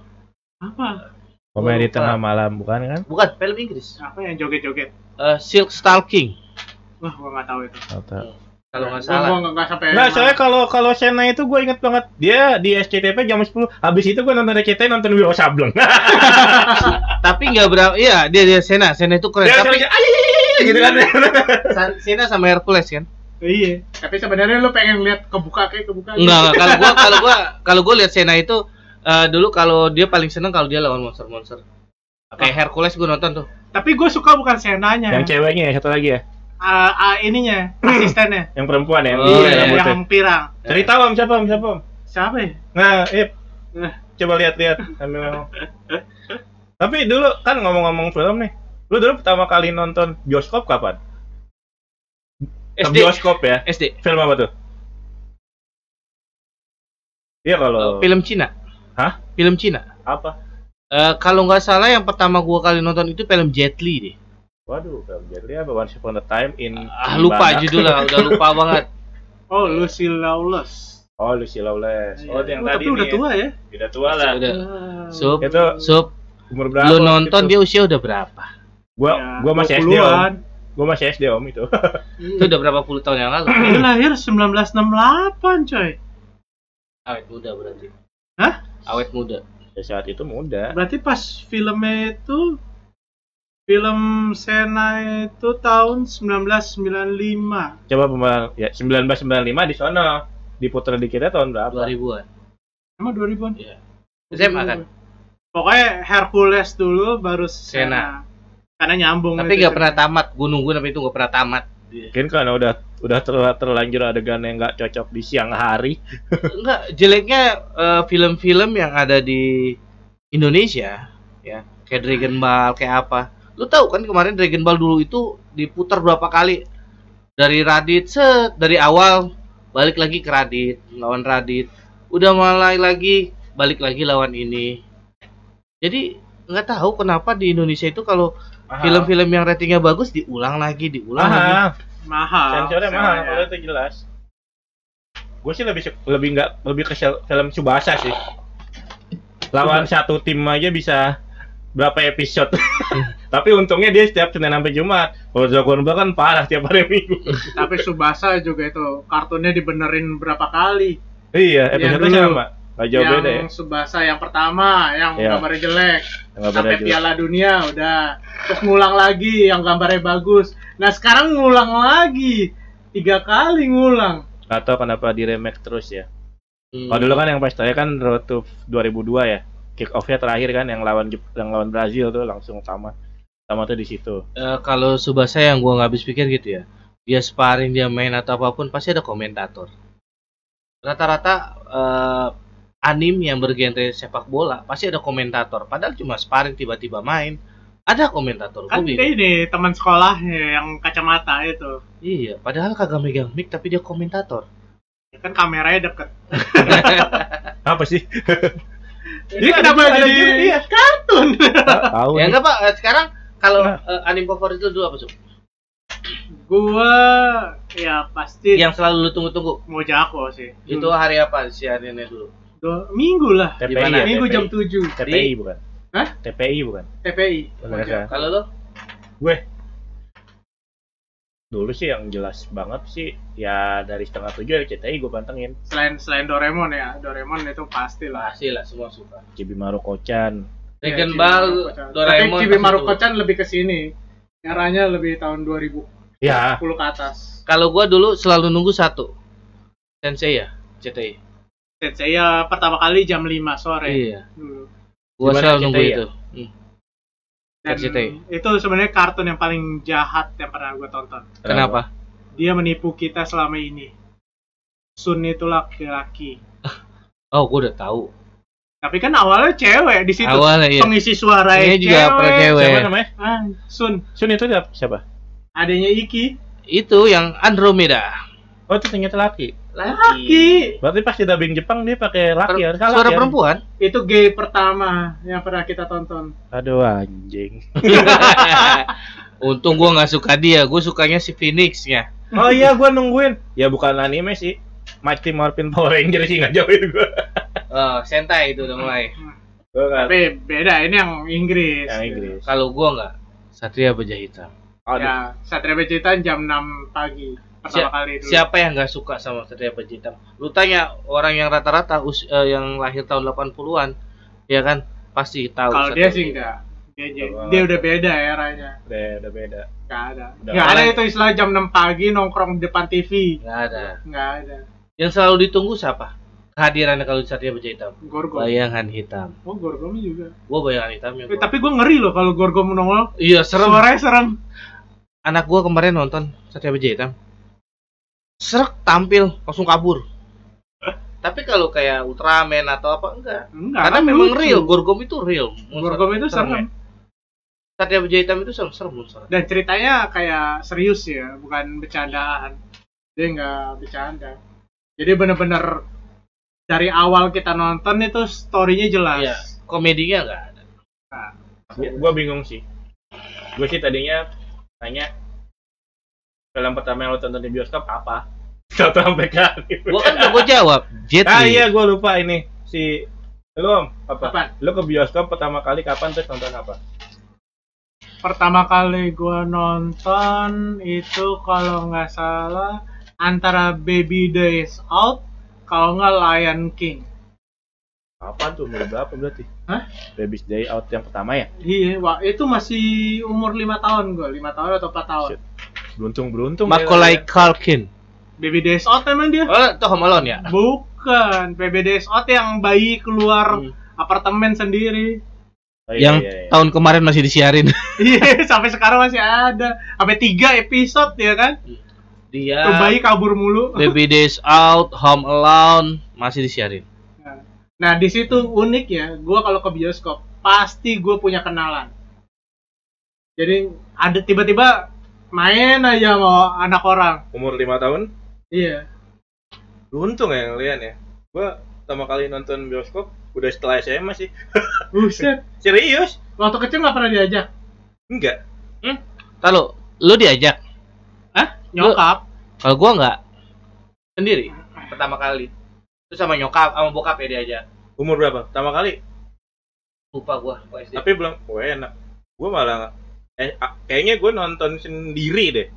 Speaker 2: Apa?
Speaker 3: Komedi tengah malam, bukan kan?
Speaker 1: Bukan film Inggris.
Speaker 2: Apa yang joget-joget?
Speaker 1: Eh, Silk Stalking.
Speaker 2: Wah, gue nggak tahu itu.
Speaker 3: Atau-
Speaker 1: kalau nggak
Speaker 2: Gua-
Speaker 1: salah.
Speaker 2: gua nggak nggak sampai
Speaker 3: Nah, soalnya kalau kalau Sena itu gue inget banget dia di SCTV jam 10. Habis itu gue nonton SCTV nonton Wiro Sableng.
Speaker 1: Tapi nggak berapa. Iya, dia dia Sena, Sena itu keren.
Speaker 3: Dia
Speaker 1: Tapi
Speaker 3: gitu kan.
Speaker 1: Sena sama Hercules kan?
Speaker 2: iya tapi sebenarnya lu pengen lihat kebuka kayak kebuka
Speaker 1: Enggak, enggak. kalau gua kalau gua kalau gua lihat Sena itu eh, dulu kalau dia paling seneng kalau dia lawan monster-monster. Kayak Hercules gua nonton tuh.
Speaker 2: tapi gue suka bukan senanya
Speaker 3: Yang ceweknya ya satu lagi ya,
Speaker 2: Ah, ah, ininya asistennya
Speaker 3: yang perempuan ya.
Speaker 1: Oh,
Speaker 3: Iya,
Speaker 1: iya,
Speaker 3: rambutnya.
Speaker 2: yang pirang
Speaker 3: Cerita om siapa om siapa om?
Speaker 2: siapa ya
Speaker 3: Nah, Ip,
Speaker 2: Eh,
Speaker 3: coba lihat-lihat sambil ngomong. Tapi dulu kan ngomong-ngomong film nih, lu dulu pertama kali nonton bioskop kapan?
Speaker 1: SD.
Speaker 3: bioskop ya.
Speaker 1: SD.
Speaker 3: Film apa tuh? Iya kalau
Speaker 1: Film Cina.
Speaker 3: Hah?
Speaker 1: Film Cina.
Speaker 3: apa?
Speaker 1: Eh, kalau nggak salah yang pertama gua kali nonton itu film Jet Li deh.
Speaker 3: Waduh, jadi apa? Once Upon a Time in
Speaker 1: Ah,
Speaker 3: in
Speaker 1: lupa
Speaker 3: mana?
Speaker 1: judulnya, udah lupa banget.
Speaker 2: oh Lucy Lawless
Speaker 3: Oh, Lucy Lawless. Oh, yang
Speaker 2: Oh,
Speaker 3: tadi
Speaker 2: tapi udah tua ya
Speaker 3: Udah tua lah.
Speaker 1: Udah.
Speaker 2: Ah.
Speaker 1: Sup,
Speaker 3: Itu
Speaker 1: sup,
Speaker 3: umur berapa?
Speaker 1: lu nonton
Speaker 3: gitu?
Speaker 1: dia usia udah berapa?
Speaker 3: Gua
Speaker 2: Ya,
Speaker 3: gua masih SD, Om.
Speaker 2: 20-an.
Speaker 3: Gua masih SD, Om itu.
Speaker 1: Itu udah berapa puluh tahun yang lalu?
Speaker 2: Dia lahir 1968 coy
Speaker 1: Awet muda berarti.
Speaker 2: Hah?
Speaker 1: Awet muda.
Speaker 3: Ya, saat itu muda.
Speaker 2: Berarti pas filmnya itu film Sena itu tahun 1995.
Speaker 3: Coba pembalan ya 1995 di sono. Diputar di kita tahun berapa?
Speaker 1: 2000-an.
Speaker 2: Emang 2000-an?
Speaker 1: Iya. SMA kan?
Speaker 2: Pokoknya Hercules dulu baru
Speaker 1: Sena.
Speaker 2: Sena. Karena nyambung.
Speaker 1: Tapi nggak pernah tamat. Gue nunggu tapi itu nggak pernah tamat.
Speaker 3: Mungkin karena udah udah ter- terlanjur adegan yang nggak cocok di siang hari.
Speaker 1: Enggak, jeleknya eh, film-film yang ada di Indonesia ya, kayak Dragon Ball, kayak apa. Lu tahu kan kemarin Dragon Ball dulu itu diputar berapa kali? Dari Radit set, dari awal balik lagi ke Radit, lawan Radit. Udah mulai lagi balik lagi lawan ini. Jadi nggak tahu kenapa di Indonesia itu kalau film-film yang ratingnya bagus diulang lagi, diulang lagi.
Speaker 3: mahal.
Speaker 2: mahal.
Speaker 3: Sensornya mahal,
Speaker 2: ya.
Speaker 3: kalau itu jelas. Gue sih lebih lebih nggak lebih ke film Subasa sih. Lawan satu tim aja bisa berapa episode. Tapi untungnya dia setiap Senin sampai Jumat. Kalau Dragon Ball kan parah tiap hari Minggu.
Speaker 2: Tapi Subasa juga itu kartunnya dibenerin berapa kali.
Speaker 3: iya,
Speaker 2: Yang
Speaker 3: episode
Speaker 2: dulu.
Speaker 3: sama. Gak jauh
Speaker 2: yang
Speaker 3: beda ya.
Speaker 2: Subasa yang pertama yang
Speaker 3: Iya.
Speaker 2: gambarnya jelek.
Speaker 3: Beda
Speaker 2: sampai
Speaker 3: juga.
Speaker 2: Piala Dunia udah. Terus ngulang lagi yang gambarnya bagus. Nah sekarang ngulang lagi. Tiga kali ngulang.
Speaker 3: Atau kenapa di remake terus ya?
Speaker 1: Hmm.
Speaker 3: Kalau dulu kan yang pas saya kan Road to 2002 ya. Kick off-nya terakhir kan yang lawan Jep- yang lawan Brazil tuh langsung sama. Sama tuh di situ.
Speaker 1: Eh, kalau Subasa yang gua nggak habis pikir gitu ya dia sparring dia main atau apa pun pasti ada komentator rata-rata eh, anim yang bergenre sepak bola pasti ada komentator padahal cuma sparring tiba-tiba main ada komentator
Speaker 2: Kan
Speaker 1: Gua bingung.
Speaker 2: ini teman sekolahnya yang kacamata itu.
Speaker 1: iya padahal kagak megang mic tapi dia komentator
Speaker 2: Kan kameranya deket.
Speaker 3: Apa sih?
Speaker 2: Dia
Speaker 3: ada
Speaker 2: kenapa jadi
Speaker 3: juga, iya.
Speaker 2: kartun?
Speaker 3: Tahu
Speaker 1: ya enggak pak sekarang kalau
Speaker 3: Nah.
Speaker 1: eh, anim favorit lu dulu apa Sub?
Speaker 2: Gua ya pasti
Speaker 1: yang selalu lu tunggu-tunggu
Speaker 2: Mojako sih.
Speaker 1: itu
Speaker 2: Dulu.
Speaker 1: hari apa si Arinnya dulu
Speaker 2: Dua- minggu lah.
Speaker 3: TPI
Speaker 1: Gimana?
Speaker 3: ya,
Speaker 2: Minggu
Speaker 3: TPI.
Speaker 2: jam 7
Speaker 3: TPI bukan?
Speaker 2: Hah?
Speaker 3: TPI bukan?
Speaker 2: TPI.
Speaker 3: Kan?
Speaker 1: kalau lu
Speaker 3: Gue dulu sih yang jelas banget sih ya dari setengah tujuh RCTI gue pantengin
Speaker 2: Selain selain Doraemon ya, Doraemon itu pasti lah.
Speaker 1: pasti lah semua suka
Speaker 3: Cibimaru Kocan
Speaker 1: Dragon
Speaker 2: Ya,
Speaker 1: Ball. Doraemon
Speaker 2: Tapi Chibimaru
Speaker 1: pasti
Speaker 2: Kocan lebih ke sini. Eranya lebih tahun 2010
Speaker 3: ya
Speaker 2: ke atas.
Speaker 1: Kalau gua dulu selalu nunggu satu. Sensei ya, CTI.
Speaker 2: Saya pertama kali jam 5 sore
Speaker 1: Iya.
Speaker 2: dulu.
Speaker 1: Gua
Speaker 3: Gimana
Speaker 1: selalu nunggu
Speaker 3: ya?
Speaker 1: itu. Hmm. RCTI.
Speaker 2: itu sebenarnya kartun yang paling jahat yang pernah gue tonton.
Speaker 1: Kenapa?
Speaker 2: Dia menipu kita selama ini. Sun itu laki-laki.
Speaker 1: Oh, gua udah tahu.
Speaker 2: Tapi kan awalnya cewek di situ.
Speaker 1: Awalnya iya.
Speaker 2: Pengisi suara
Speaker 1: Ini juga pernah cewek.
Speaker 3: siapa namanya
Speaker 2: Ah, Sun,
Speaker 3: Sun itu siapa- siapa
Speaker 2: adanya Iki.
Speaker 1: Itu yang Andromeda.
Speaker 3: oh itu ternyata laki
Speaker 2: Laki.
Speaker 3: berarti pas di dubbing Jepang dia pakai laki ya Salah
Speaker 1: Suara
Speaker 3: ya?
Speaker 1: perempuan.
Speaker 2: Itu gay pertama yang pernah kita tonton.
Speaker 3: aduh anjing
Speaker 1: Untung gua nggak suka dia, gua sukanya si Phoenix-nya.
Speaker 3: oh iya gue nungguin ya bukan anime sih Mighty Morphin Power Ranger sih nggak jauhin gue
Speaker 1: Oh, Sentai itu udah mulai.
Speaker 3: kan
Speaker 2: Tapi beda, ini yang Inggris.
Speaker 3: yang Inggris
Speaker 1: Kalau gua nggak Satria Baja Hitam.
Speaker 3: Aduh.
Speaker 2: Ya, Satria Becitan jam 6 pagi. Pertama kali dulu.
Speaker 1: Siapa yang nggak suka sama Satria Hitam? Lu tanya orang yang rata-rata us- eh, yang lahir tahun 80-an, ya kan? Pasti tahu.
Speaker 2: Kalau dia sih enggak. Dia, dia, dia udah beda eranya.
Speaker 3: Udah, udah beda.
Speaker 2: Enggak ada.
Speaker 3: Udah
Speaker 2: Enggak ada itu istilah jam 6 pagi nongkrong di depan TV.
Speaker 1: Nggak ada.
Speaker 2: Enggak ada.
Speaker 1: Yang selalu ditunggu siapa? Kehadirannya kalau di Satria Baja Hitam.
Speaker 2: Gorgom.
Speaker 1: Bayangan hitam.
Speaker 2: Oh, Gorgom juga.
Speaker 1: Gua bayangan hitam ya.
Speaker 2: Eh, tapi gue ngeri loh kalau Gorgom nongol.
Speaker 1: Iya serem.
Speaker 2: Suaranya serem.
Speaker 1: Anak gua kemarin nonton Satria Baja Hitam. Serak tampil langsung kabur. Tapi kalau kayak Ultraman atau apa enggak.
Speaker 2: Enggak.
Speaker 1: Karena
Speaker 2: kan
Speaker 1: memang
Speaker 2: lucu.
Speaker 1: real, Gorgom itu real.
Speaker 2: Gorgom itu
Speaker 1: Serem
Speaker 2: serem.
Speaker 1: ya. Satria Baja Hitam itu serem-serem serem.
Speaker 2: Dan ceritanya kayak serius ya, bukan bercandaan. Dia nggak bercanda. Jadi bener-bener dari awal kita nonton itu story-nya jelas.
Speaker 1: Iya, komedinya enggak ada.
Speaker 3: Gua, gua bingung sih. Gue sih tadinya tanya film pertama yang lo tonton di bioskop apa? Satu sampai kali.
Speaker 1: Gua kan udah gua jawab, Jet
Speaker 3: Ah iya, gue lupa ini si lo apa?
Speaker 2: Apaan?
Speaker 3: Lo ke bioskop pertama kali kapan terus nonton apa?
Speaker 2: Pertama kali gua nonton itu kalau nggak salah antara Baby Days Out kalau nggak Lion King.
Speaker 3: Kapan tuh? Umur berapa berarti?
Speaker 2: Hah?
Speaker 3: Baby's Day Out yang pertama ya?
Speaker 2: Iya, wah itu masih umur lima tahun gua, lima tahun atau empat tahun.
Speaker 3: Shit. Beruntung beruntung.
Speaker 1: Macaulay Culkin.
Speaker 2: Baby Days Out emang dia?
Speaker 1: Oh, itu Home Alone ya?
Speaker 2: Bukan, Baby Days Out yang bayi keluar
Speaker 1: Hmm.
Speaker 2: apartemen sendiri.
Speaker 3: Oh, iya,
Speaker 1: Yang
Speaker 3: iya, iya.
Speaker 1: tahun kemarin masih disiarin.
Speaker 2: Iya, sampai sekarang masih ada. Sampai tiga episode ya kan?
Speaker 1: Dia
Speaker 2: Tuh bayi kabur mulu.
Speaker 1: Baby Days Out, Home Alone masih disiarin.
Speaker 2: Nah, di situ unik ya. Gua kalau ke bioskop pasti gue punya kenalan. Jadi ada tiba-tiba main aja sama anak orang.
Speaker 3: umur lima tahun.
Speaker 2: Iya.
Speaker 3: Beruntung ya ngeliat ya. Gue pertama kali nonton bioskop udah setelah SMA sih.
Speaker 2: Buset.
Speaker 3: Serius?
Speaker 2: Waktu kecil nggak pernah diajak.
Speaker 3: Enggak.
Speaker 1: Lalu lu diajak.
Speaker 2: Hah? Nyokap.
Speaker 1: Kalau gua enggak. Sendiri pertama kali. Terus sama nyokap, sama bokap ya diajak.
Speaker 3: Umur berapa? Pertama kali.
Speaker 1: Lupa gua, gua SD.
Speaker 3: Tapi belum. Wah enak. Gue malah nggak- eh, kayaknya gue nonton sendiri deh.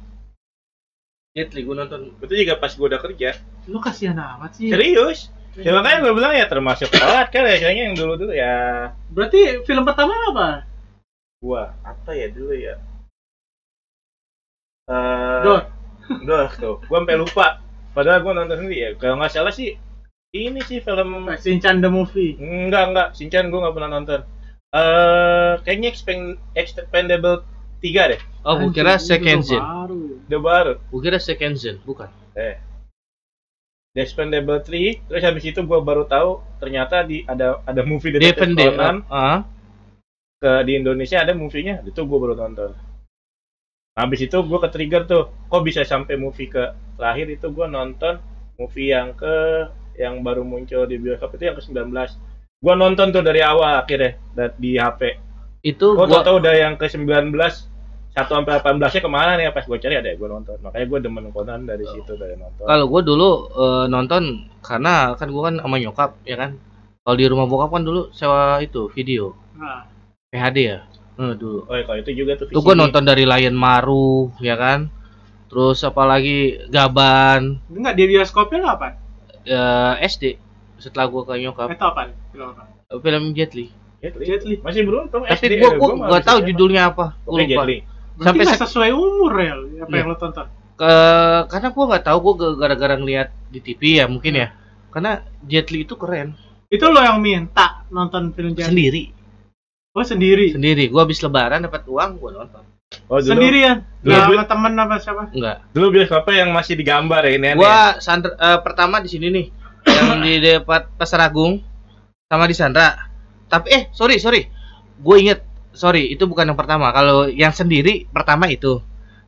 Speaker 1: Jet Li gua nonton.
Speaker 3: Itu juga pas gue udah kerja.
Speaker 2: Lu kasihan amat sih.
Speaker 3: Serius? Ya makanya gue bilang ya termasuk telat kan ya kayaknya yang dulu-dulu ya
Speaker 2: Berarti film pertama apa?
Speaker 3: gua apa ya dulu ya eh
Speaker 2: Dot.
Speaker 3: Dot tuh gua sampai lupa padahal gua nonton sendiri ya kalau nggak salah sih ini sih film
Speaker 2: Shinchan the movie.
Speaker 3: enggak enggak Shinchan gua nggak pernah nonton eh kayaknya Expend Expendable 3 deh.
Speaker 1: Oh, gua kira Second
Speaker 2: baru.
Speaker 3: udah baru.
Speaker 1: Gua kira Second Sin, bukan.
Speaker 3: eh. The Expendable 3 terus habis itu gua baru tahu ternyata di ada ada movie Detective
Speaker 1: Defend
Speaker 3: Conan.
Speaker 1: Ah,
Speaker 3: ke di Indonesia ada movie-nya itu gue baru nonton. Habis itu gue ke trigger tuh kok bisa sampai movie ke terakhir itu gue nonton movie yang ke yang baru muncul di bioskop itu yang ke 19 gue nonton tuh dari awal akhirnya di HP
Speaker 1: itu
Speaker 3: gue
Speaker 1: gua
Speaker 3: tau tau udah yang ke 19 1 sampai 18 nya ke mana nih pas gue cari ada gue nonton makanya gue demen Conan dari situ dari nonton
Speaker 1: kalau gua dulu eh, nonton karena kan gua kan sama nyokap ya kan. Kalau di rumah bokap kan dulu sewa itu video
Speaker 2: Nah,
Speaker 1: PHD ya. Eh, dulu.
Speaker 3: oh kalau itu juga tuh
Speaker 1: gua
Speaker 3: VCD.
Speaker 1: nonton dari Lion Maru ya kan. Terus apalagi Gaban
Speaker 2: enggak di bioskopnya apa?
Speaker 1: eh, SD setelah gua ke nyokap
Speaker 2: Itu apa? Film apa?
Speaker 1: film Jet Li.
Speaker 3: Jet Li.
Speaker 2: Jet Li.
Speaker 3: masih beruntung
Speaker 1: Tapi gua gua
Speaker 3: malah
Speaker 1: nggak tahu judulnya apa. Gua
Speaker 3: Jet
Speaker 1: lupa. Sampai
Speaker 2: sesuai umur ya apa
Speaker 1: Iya.
Speaker 2: yang lo tonton?
Speaker 1: ke karena gua nggak tahu gua ge- gara-gara ngeliat di TV ya mungkin ya. Karena Jet Li itu keren.
Speaker 2: Itu lo yang minta nonton film Jet Li?
Speaker 1: Sendiri.
Speaker 2: Oh sendiri.
Speaker 1: Sendiri. Gua habis lebaran dapat uang gua nonton.
Speaker 3: oh, dulu,
Speaker 2: Sendirian.
Speaker 3: Dulu-
Speaker 2: Nggak sama temen apa siapa?
Speaker 1: Enggak.
Speaker 3: dulu bioskopnya yang masih digambar ya ini.
Speaker 1: Gua Sandra eh, pertama di sini nih yang di depan Pasar Agung sama di Sandra. Tapi eh sorry sorry, gue inget sorry itu bukan yang pertama. Kalau yang sendiri pertama itu.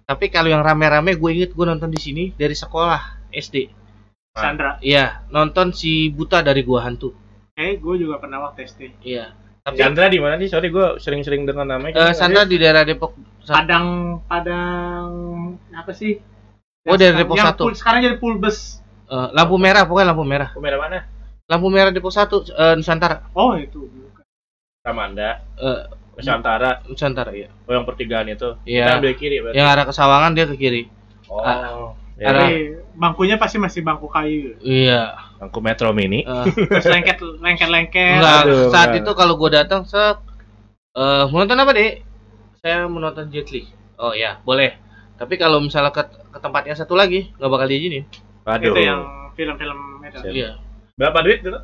Speaker 1: Tapi kalau yang rame-rame gue inget gue nonton di sini dari sekolah SD.
Speaker 2: Sandra.
Speaker 1: Iya nonton si buta dari gua hantu.
Speaker 2: Eh, gue juga pernah waktu SD.
Speaker 1: Iya. Tapi
Speaker 3: Chandra di mana sih? Sorry gue sering-sering dengar namanya.
Speaker 1: eh, Sandra di daerah Depok. Sa-
Speaker 2: Padang, Padang apa sih?
Speaker 1: Oh, dari Depok
Speaker 2: yang
Speaker 1: satu.
Speaker 2: sekarang jadi full
Speaker 1: eh, lampu merah pokoknya lampu merah.
Speaker 3: Kamera mana?
Speaker 1: Lampu merah Depok satu eh, Nusantara.
Speaker 2: Oh, itu. bukan.
Speaker 3: Ramanda,
Speaker 1: Eh,
Speaker 3: Nusantara,
Speaker 1: Nusantara ya.
Speaker 3: oh yang pertigaan itu.
Speaker 1: Iya.
Speaker 3: Kita ambil kiri berarti.
Speaker 1: Yang arah ke Sawangan dia ke kiri.
Speaker 3: Oh.
Speaker 1: Ah.
Speaker 3: Ya,
Speaker 1: Karena-
Speaker 2: Tapi bangkunya pasti masih bangku kayu.
Speaker 1: Iya.
Speaker 3: Bangku Metro Mini.
Speaker 1: eh,
Speaker 2: Terus lengket lengket lengket.
Speaker 1: enggak,
Speaker 3: Aduh,
Speaker 1: saat
Speaker 3: enggak.
Speaker 1: itu kalau gue datang se eh mau nonton apa deh? Saya menonton Jet Li. Oh ya, boleh. Tapi kalau misalnya ke, ke tempatnya satu lagi, nggak bakal diizinin.
Speaker 3: Waduh.
Speaker 2: Itu yang film-film itu.
Speaker 1: Iya.
Speaker 3: Berapa duit dulu?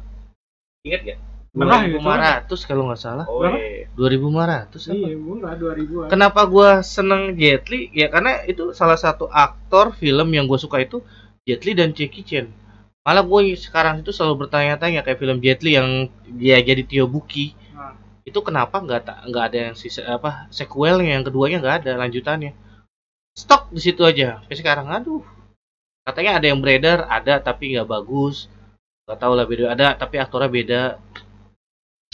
Speaker 3: Ingat gak?
Speaker 2: Murah.
Speaker 1: 2500 kalau nggak salah.
Speaker 3: Oh, iya.
Speaker 1: 2500 apa?
Speaker 2: Iya, murah 2000-an.
Speaker 1: Kenapa gua seneng Jet Li? Ya karena itu salah satu aktor film yang gue suka itu Jet Li dan Jackie Chan. Malah gue sekarang itu selalu bertanya-tanya kayak film Jet Li yang dia jadi Tio Buki.
Speaker 2: Nah.
Speaker 1: Itu kenapa nggak tak nggak ada yang sisa apa sequelnya yang keduanya nggak ada lanjutannya. Stok di situ aja. Sampai sekarang aduh. Katanya ada yang beredar, ada tapi nggak bagus. Gak tau lah beda ada tapi aktornya beda.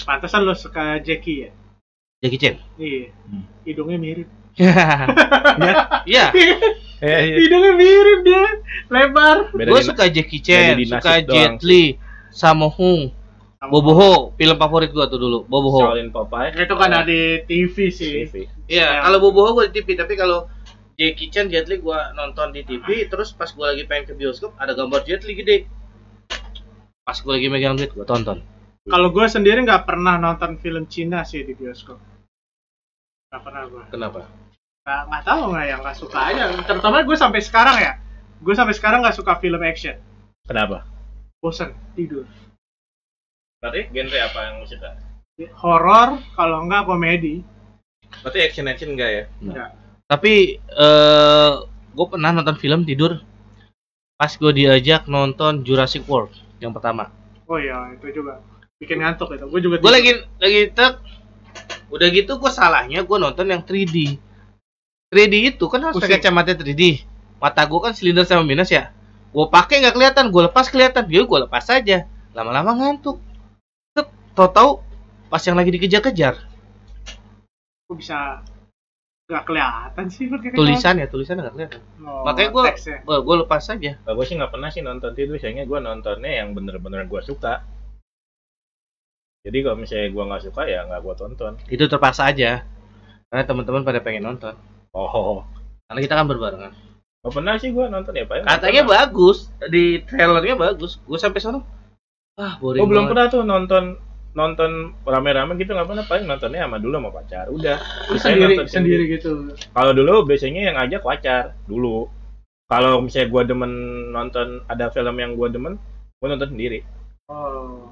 Speaker 2: Pantesan lo suka Jackie ya?
Speaker 1: Jackie Chan.
Speaker 2: Iya.
Speaker 3: Hmm.
Speaker 2: Hidungnya mirip.
Speaker 1: Iya.
Speaker 3: Eh, iya.
Speaker 2: Hidungnya mirip dia. Lebar.
Speaker 1: Gue suka Jackie Chan,
Speaker 3: di
Speaker 1: suka Jet Li, Sammo Hung, Bobo Ho, film favorit gua tuh dulu, Bobo Ho.
Speaker 3: Shaolin Popeye.
Speaker 2: Itu kan ada di TV sih.
Speaker 3: TV.
Speaker 1: Iya,
Speaker 2: Yang-
Speaker 1: kalau Bobo Ho gua di TV, tapi kalau Jackie Chan, Jet Li gua nonton di TV, terus pas gua lagi pengen ke bioskop ada gambar Jet Li gede. Pas gua lagi megang duit gua tonton.
Speaker 2: Kalau gue sendiri nggak pernah nonton film Cina sih di bioskop. Nggak pernah gue.
Speaker 1: Kenapa?
Speaker 2: Nggak, nggak tahu nggak yang nggak suka aja. Terutama gue sampai sekarang ya. Gue sampai sekarang nggak suka film action.
Speaker 3: Kenapa?
Speaker 2: Bosen tidur.
Speaker 3: Berarti genre apa yang lu suka?
Speaker 2: Horor kalau nggak komedi.
Speaker 3: Berarti action action enggak ya?
Speaker 2: Nggak.
Speaker 1: Tapi eh gua pernah nonton film tidur. Pas gua diajak nonton Jurassic World yang pertama.
Speaker 2: Oh iya itu juga. Bikin ngantuk itu. Gue juga.
Speaker 1: gue lagi lagi tek. Udah gitu gue salahnya gue nonton yang 3D 3D itu kan harus pakai kacamata 3D mata gue kan silinder sama minus ya. Gue pakai nggak kelihatan gue lepas kelihatan. Dia gue lepas saja lama-lama ngantuk. Tet, tau-tau pas yang lagi dikejar-kejar.
Speaker 2: Kok bisa nggak kelihatan sih
Speaker 1: tulisan ya tulisan nggak kelihatan
Speaker 2: Oh,
Speaker 1: makanya gue
Speaker 2: teksnya.
Speaker 1: gue lepas saja
Speaker 3: Kalau gue sih nggak pernah sih nonton itu, biasanya gue nontonnya yang bener-bener gue suka. Jadi kalau misalnya gue nggak suka ya nggak gue tonton.
Speaker 1: itu terpaksa aja karena teman-teman pada pengen nonton
Speaker 3: Oh,
Speaker 1: karena kita kan berbarengan
Speaker 3: nggak pernah sih gue nonton ya paling.
Speaker 1: katanya bagus di trailernya bagus gue sampai sana ah boring
Speaker 3: Oh belum
Speaker 1: banget.
Speaker 3: pernah tuh nonton nonton rame-rame gitu nggak pernah paling nontonnya sama dulu sama pacar udah Sisanya
Speaker 2: sendiri
Speaker 3: nonton
Speaker 2: sendiri gitu.
Speaker 3: kalau dulu biasanya yang ngajak pacar dulu kalau misalnya gue demen nonton ada film yang gue demen gue nonton sendiri
Speaker 2: Oh.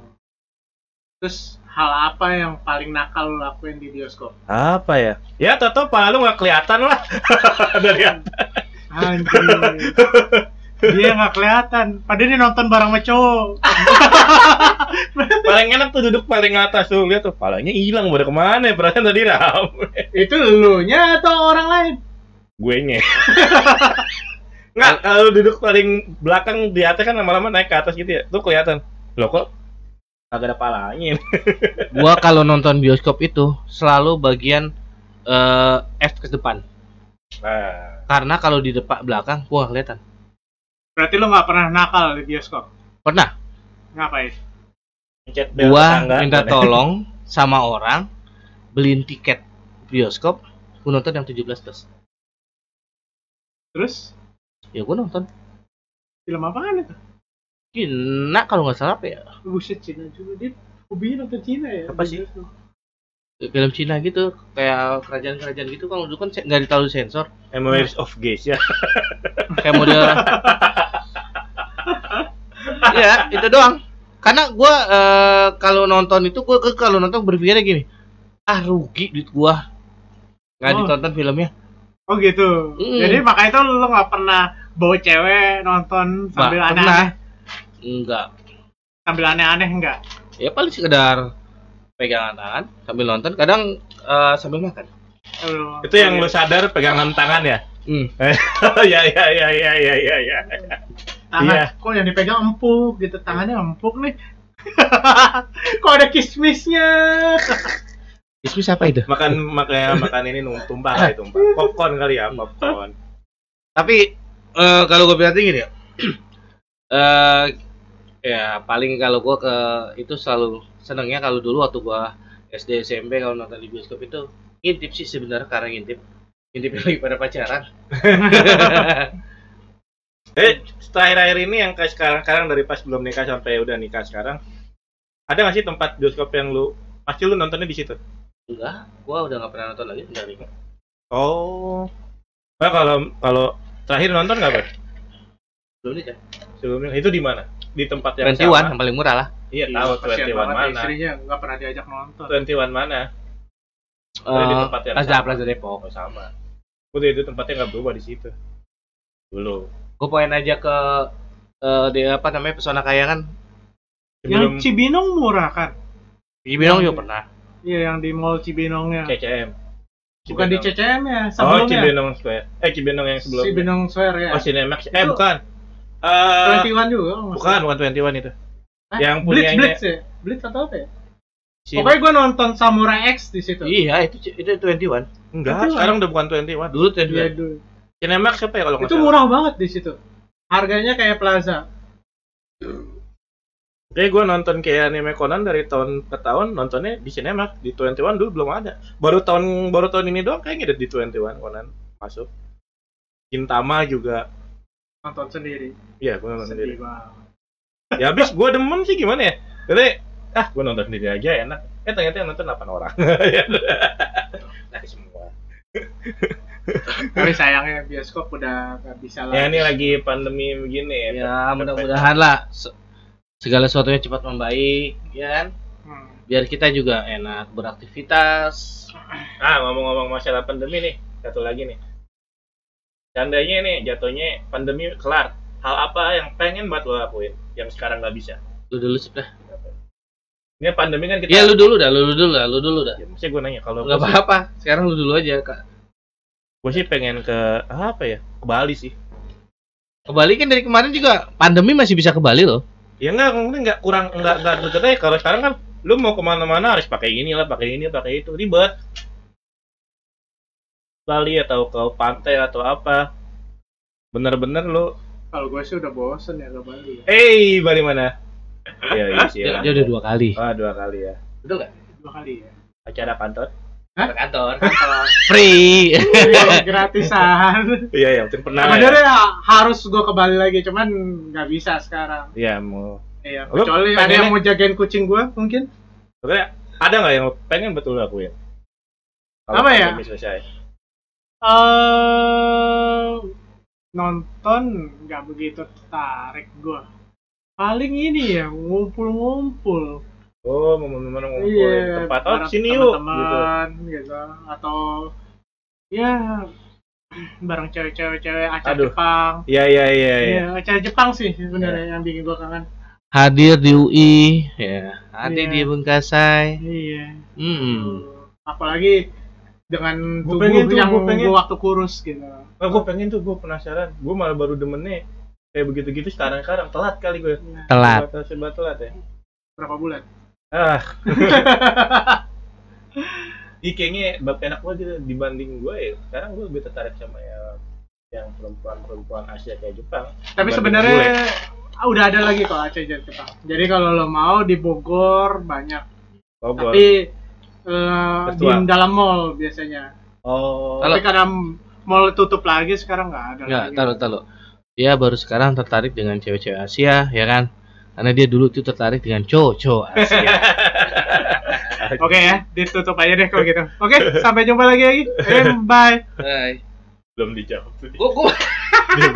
Speaker 2: Terus hal apa yang paling nakal lu lakuin di bioskop?
Speaker 3: apa ya ya toto pala lu nggak kelihatan lah dari atas.
Speaker 2: Anjir. Dia nggak kelihatan. Padahal dia nonton bareng sama cowok.
Speaker 3: paling enak tuh duduk paling atas tuh. Lihat tuh palanya hilang. Pada ke mana ya? Perasaan tadi rame.
Speaker 2: Itu lu nya atau orang lain?
Speaker 3: gue nya. Nggak. Kalau duduk paling belakang di atas kan lama-lama naik ke atas gitu ya. Tuh kelihatan. Loh kok agak ada palanya?
Speaker 1: Gua kalau nonton bioskop itu selalu bagian eh F ke depan.
Speaker 3: Nah.
Speaker 1: Karena kalau di depan belakang gua nggak kelihatan
Speaker 2: Berarti lu nggak pernah nakal di bioskop.
Speaker 1: pernah
Speaker 2: Ngapain?
Speaker 3: bel
Speaker 1: gua
Speaker 3: tetangga.
Speaker 1: minta tolong sama orang beliin tiket bioskop gua nonton yang 17 plus
Speaker 2: Terus
Speaker 1: ya gua nonton
Speaker 2: film apaan itu?
Speaker 1: Cina kalau nggak salah apa ya
Speaker 2: Buset Cina juga dia hobinya nonton Cina ya.
Speaker 1: Apa sih? Film Cina gitu kayak kerajaan-kerajaan gitu kalau dulu kan nggak terlalu sensor
Speaker 3: Memories of Gaze ya
Speaker 1: kayak model ya itu doang karena gua eh, kalau nonton itu gua ke- kalau nonton berpikirnya gini ah rugi duit gua nggak
Speaker 2: Oh.
Speaker 1: ditonton filmnya
Speaker 2: Oh gitu.
Speaker 1: Mm.
Speaker 2: Jadi makanya itu lu nggak pernah bawa cewek nonton sambil aneh-aneh.
Speaker 1: enggak
Speaker 2: Sambil aneh-aneh enggak?
Speaker 1: ya paling sekedar pegangan tangan sambil nonton kadang eh, sambil makan.
Speaker 2: Aduh.
Speaker 3: itu yang lu sadar pegangan tangan ya?
Speaker 1: Hmm.
Speaker 3: ya ya ya ya ya ya ya.
Speaker 2: Tangan.
Speaker 3: Iya.
Speaker 2: kok yang dipegang empuk gitu? Tangannya empuk nih. Kok ada kismisnya?
Speaker 1: Kismis apa itu?
Speaker 3: Makan makanya makan ini tumpah kali tumpah. Popcorn kali ya popcorn.
Speaker 1: Tapi eh, kalau gue perhatiin gini ya. Eh ya paling kalau gue ke itu selalu senengnya kalau dulu waktu gue SD SMP kalau nonton di bioskop itu ngintip sih sebenarnya karena ngintip ngintip lagi pada pacaran
Speaker 3: Eh, terakhir-akhir ini yang kayak sekarang-sekarang dari pas belum nikah sampai udah nikah sekarang, ada nggak sih tempat bioskop yang lu pasti lu nontonnya di situ?
Speaker 1: Enggak, gua udah nggak pernah nonton lagi dari
Speaker 3: Oh. Nah, kalau kalau terakhir nonton nggak Pak?
Speaker 1: belum nikah.
Speaker 3: Sebelumnya itu di mana? Di tempat yang
Speaker 1: Twenty One
Speaker 3: sama?
Speaker 1: yang paling murah lah.
Speaker 3: Iya, tahu Twenty One
Speaker 2: banget
Speaker 3: mana?
Speaker 2: Istrinya nggak pernah diajak nonton.
Speaker 3: Twenty One mana? Oh, di
Speaker 1: Eh,
Speaker 3: tempat yang
Speaker 1: Plaza
Speaker 3: sama.
Speaker 1: Plaza Depok.
Speaker 3: Oh sama. Udah itu tempatnya nggak berubah di situ. Dulu.
Speaker 1: Gue pengen aja ke eh di apa namanya pesona kayangan.
Speaker 3: Sebelum
Speaker 2: Yang Cibinong murah kan?
Speaker 1: Di Binong juga pernah.
Speaker 2: Iya, yang di Mall Cibinongnya.
Speaker 3: CCM.
Speaker 2: Bukan di
Speaker 3: Cibinong.
Speaker 2: CCM ya,
Speaker 3: Oh,
Speaker 2: sebelumnya.
Speaker 3: Cibinong Square. Eh, Cibinong yang sebelumnya.
Speaker 2: Cibinong Square ya.
Speaker 3: Oh, Cinemax. Eh,
Speaker 2: Itu-
Speaker 3: bukan. Eh,
Speaker 2: 21 juga. kalau nggak
Speaker 3: bukan,
Speaker 2: salah.
Speaker 3: bukan 21 itu.
Speaker 2: Hah?
Speaker 3: yang
Speaker 2: Blitz,
Speaker 3: punyanya-
Speaker 2: Blitz ya? Blitz atau apa ya?
Speaker 3: Si-
Speaker 2: Pokoknya gue nonton Samurai X di situ.
Speaker 1: Iya, itu itu Twenty One.
Speaker 3: Enggak,
Speaker 2: 21.
Speaker 3: sekarang udah bukan 21.
Speaker 1: Dulu Twenty
Speaker 2: Iya,
Speaker 1: One.
Speaker 2: dulu.
Speaker 3: Cinemax siapa ya kalau nggak
Speaker 2: Itu
Speaker 3: salah?
Speaker 2: murah banget di situ. Harganya kayak Plaza.
Speaker 3: Oke, gue nonton kayak anime Conan dari tahun ke tahun nontonnya di Cinemax di 21 dulu belum ada. Baru tahun baru tahun ini doang kayaknya ada di 21 Conan masuk. Gintama juga.
Speaker 2: Nonton sendiri.
Speaker 3: Iya, gue nonton sendiri.
Speaker 2: Banget.
Speaker 3: Ya habis gue demen sih gimana ya? Jadi ah gue nonton sendiri aja enak. Eh ternyata yang nonton 8 orang. Dari semua.
Speaker 2: Tapi sayangnya bioskop udah nggak bisa lagi.
Speaker 3: Ya ini lagi pandemi begini ya.
Speaker 1: Ya, mudah-mudahan lah se- segala sesuatunya cepat membaik, ya kan?
Speaker 2: Hmm.
Speaker 1: Biar kita juga enak beraktivitas.
Speaker 3: Ah ngomong-ngomong masalah pandemi nih, satu lagi nih. Seandainya nih jatuhnya pandemi kelar, hal apa yang pengen buat lo lakuin yang sekarang nggak bisa?
Speaker 1: Lu dulu sih dah.
Speaker 3: Ini pandemi kan kita.
Speaker 1: Ya lu dulu dah, lu dulu dah, lu dulu dah.
Speaker 3: Ya, maksudnya gue nanya kalau
Speaker 1: Enggak
Speaker 3: gue sih,
Speaker 1: apa-apa. Sekarang lu dulu aja, Kak.
Speaker 3: gue sih pengen ke apa ya? Ke Bali sih.
Speaker 1: Ke Bali kan dari kemarin juga pandemi masih bisa ke Bali loh.
Speaker 3: Ya enggak, enggak, enggak kurang enggak enggak deket aja. Kalau sekarang kan lu mau ke mana-mana harus pakai ini lah, pakai ini, pakai itu, ribet. Bali atau ke pantai atau apa? Bener-bener lu,
Speaker 2: Kalau gue sih udah bosen ya ke Bali.
Speaker 3: eh Bali mana? Ya, iya sih.
Speaker 1: Dia,
Speaker 3: ya.
Speaker 1: dia udah dua kali.
Speaker 3: Ah, dua kali ya.
Speaker 1: Betul nggak?
Speaker 2: Dua kali ya.
Speaker 3: Acara kantor.
Speaker 1: Ke kantor.
Speaker 2: Kalau
Speaker 1: Free.
Speaker 2: gratisan.
Speaker 3: Iya, yang penting pernah. ya.
Speaker 2: Sebenarnya harus gue ke Bali lagi, cuman nggak bisa sekarang.
Speaker 3: Iya, mau.
Speaker 2: Iya, kecuali ada yang mau jagain kucing gue mungkin.
Speaker 3: Sebenarnya ada nggak yang pengen betul lakuin? Kalau
Speaker 2: Apa ya?
Speaker 3: selesai.
Speaker 2: Eh nonton nggak begitu tertarik gue. Paling ini ya ngumpul-ngumpul.
Speaker 3: Oh, momen-momen ngumpul
Speaker 2: Iya,
Speaker 3: di tempat oh sini yuk gitu.
Speaker 2: teman-teman, gitu. Atau ya bareng cewek-cewek acara
Speaker 3: Aduh.
Speaker 2: Jepang.
Speaker 3: Iya, iya, iya, iya.
Speaker 2: Iya, acara Jepang sih sebenarnya yang bikin gue kangen.
Speaker 1: Hadir di UI, ya. Hadir
Speaker 2: Iya.
Speaker 1: di Bungkasai.
Speaker 2: Iya.
Speaker 1: Hmm.
Speaker 2: Apalagi dengan
Speaker 3: Gua
Speaker 2: tubuh
Speaker 3: pengen tuh,
Speaker 2: yang
Speaker 3: gua pengen.
Speaker 2: gua waktu kurus gitu.
Speaker 3: Oh, gue pengen tuh, gue penasaran. Gue malah baru demennya kayak begitu-gitu sekarang-sekarang telat kali gue.
Speaker 2: Nah,
Speaker 1: Telat.
Speaker 3: Serba, serba telat ya.
Speaker 2: berapa bulan?
Speaker 3: Ah. Ih, kayaknya bab enak banget gitu dibanding gue ya. Sekarang gue lebih tertarik sama yang yang perempuan-perempuan Asia kayak Jepang.
Speaker 2: Tapi sebenarnya ah, udah ada lagi kok Aceh Jepang. Jadi kalau lo mau di Bogor banyak.
Speaker 3: Gua-
Speaker 2: Tapi eh, di dalam mall biasanya.
Speaker 3: oh,
Speaker 2: Tapi karena mall tutup lagi sekarang nggak ada
Speaker 1: Enggak,
Speaker 2: lagi.
Speaker 1: taruh taruh. Dia baru sekarang tertarik dengan cewek-cewek Asia, ya kan? Karena dia dulu tuh tertarik dengan cowok-cowok Asia.
Speaker 2: Oke ya, ditutup aja deh kalau gitu. Oke, sampai jumpa lagi lagi. Eh, bye.
Speaker 1: Hai.
Speaker 3: belum dijawab tuh.
Speaker 1: Gua, gua
Speaker 3: Dia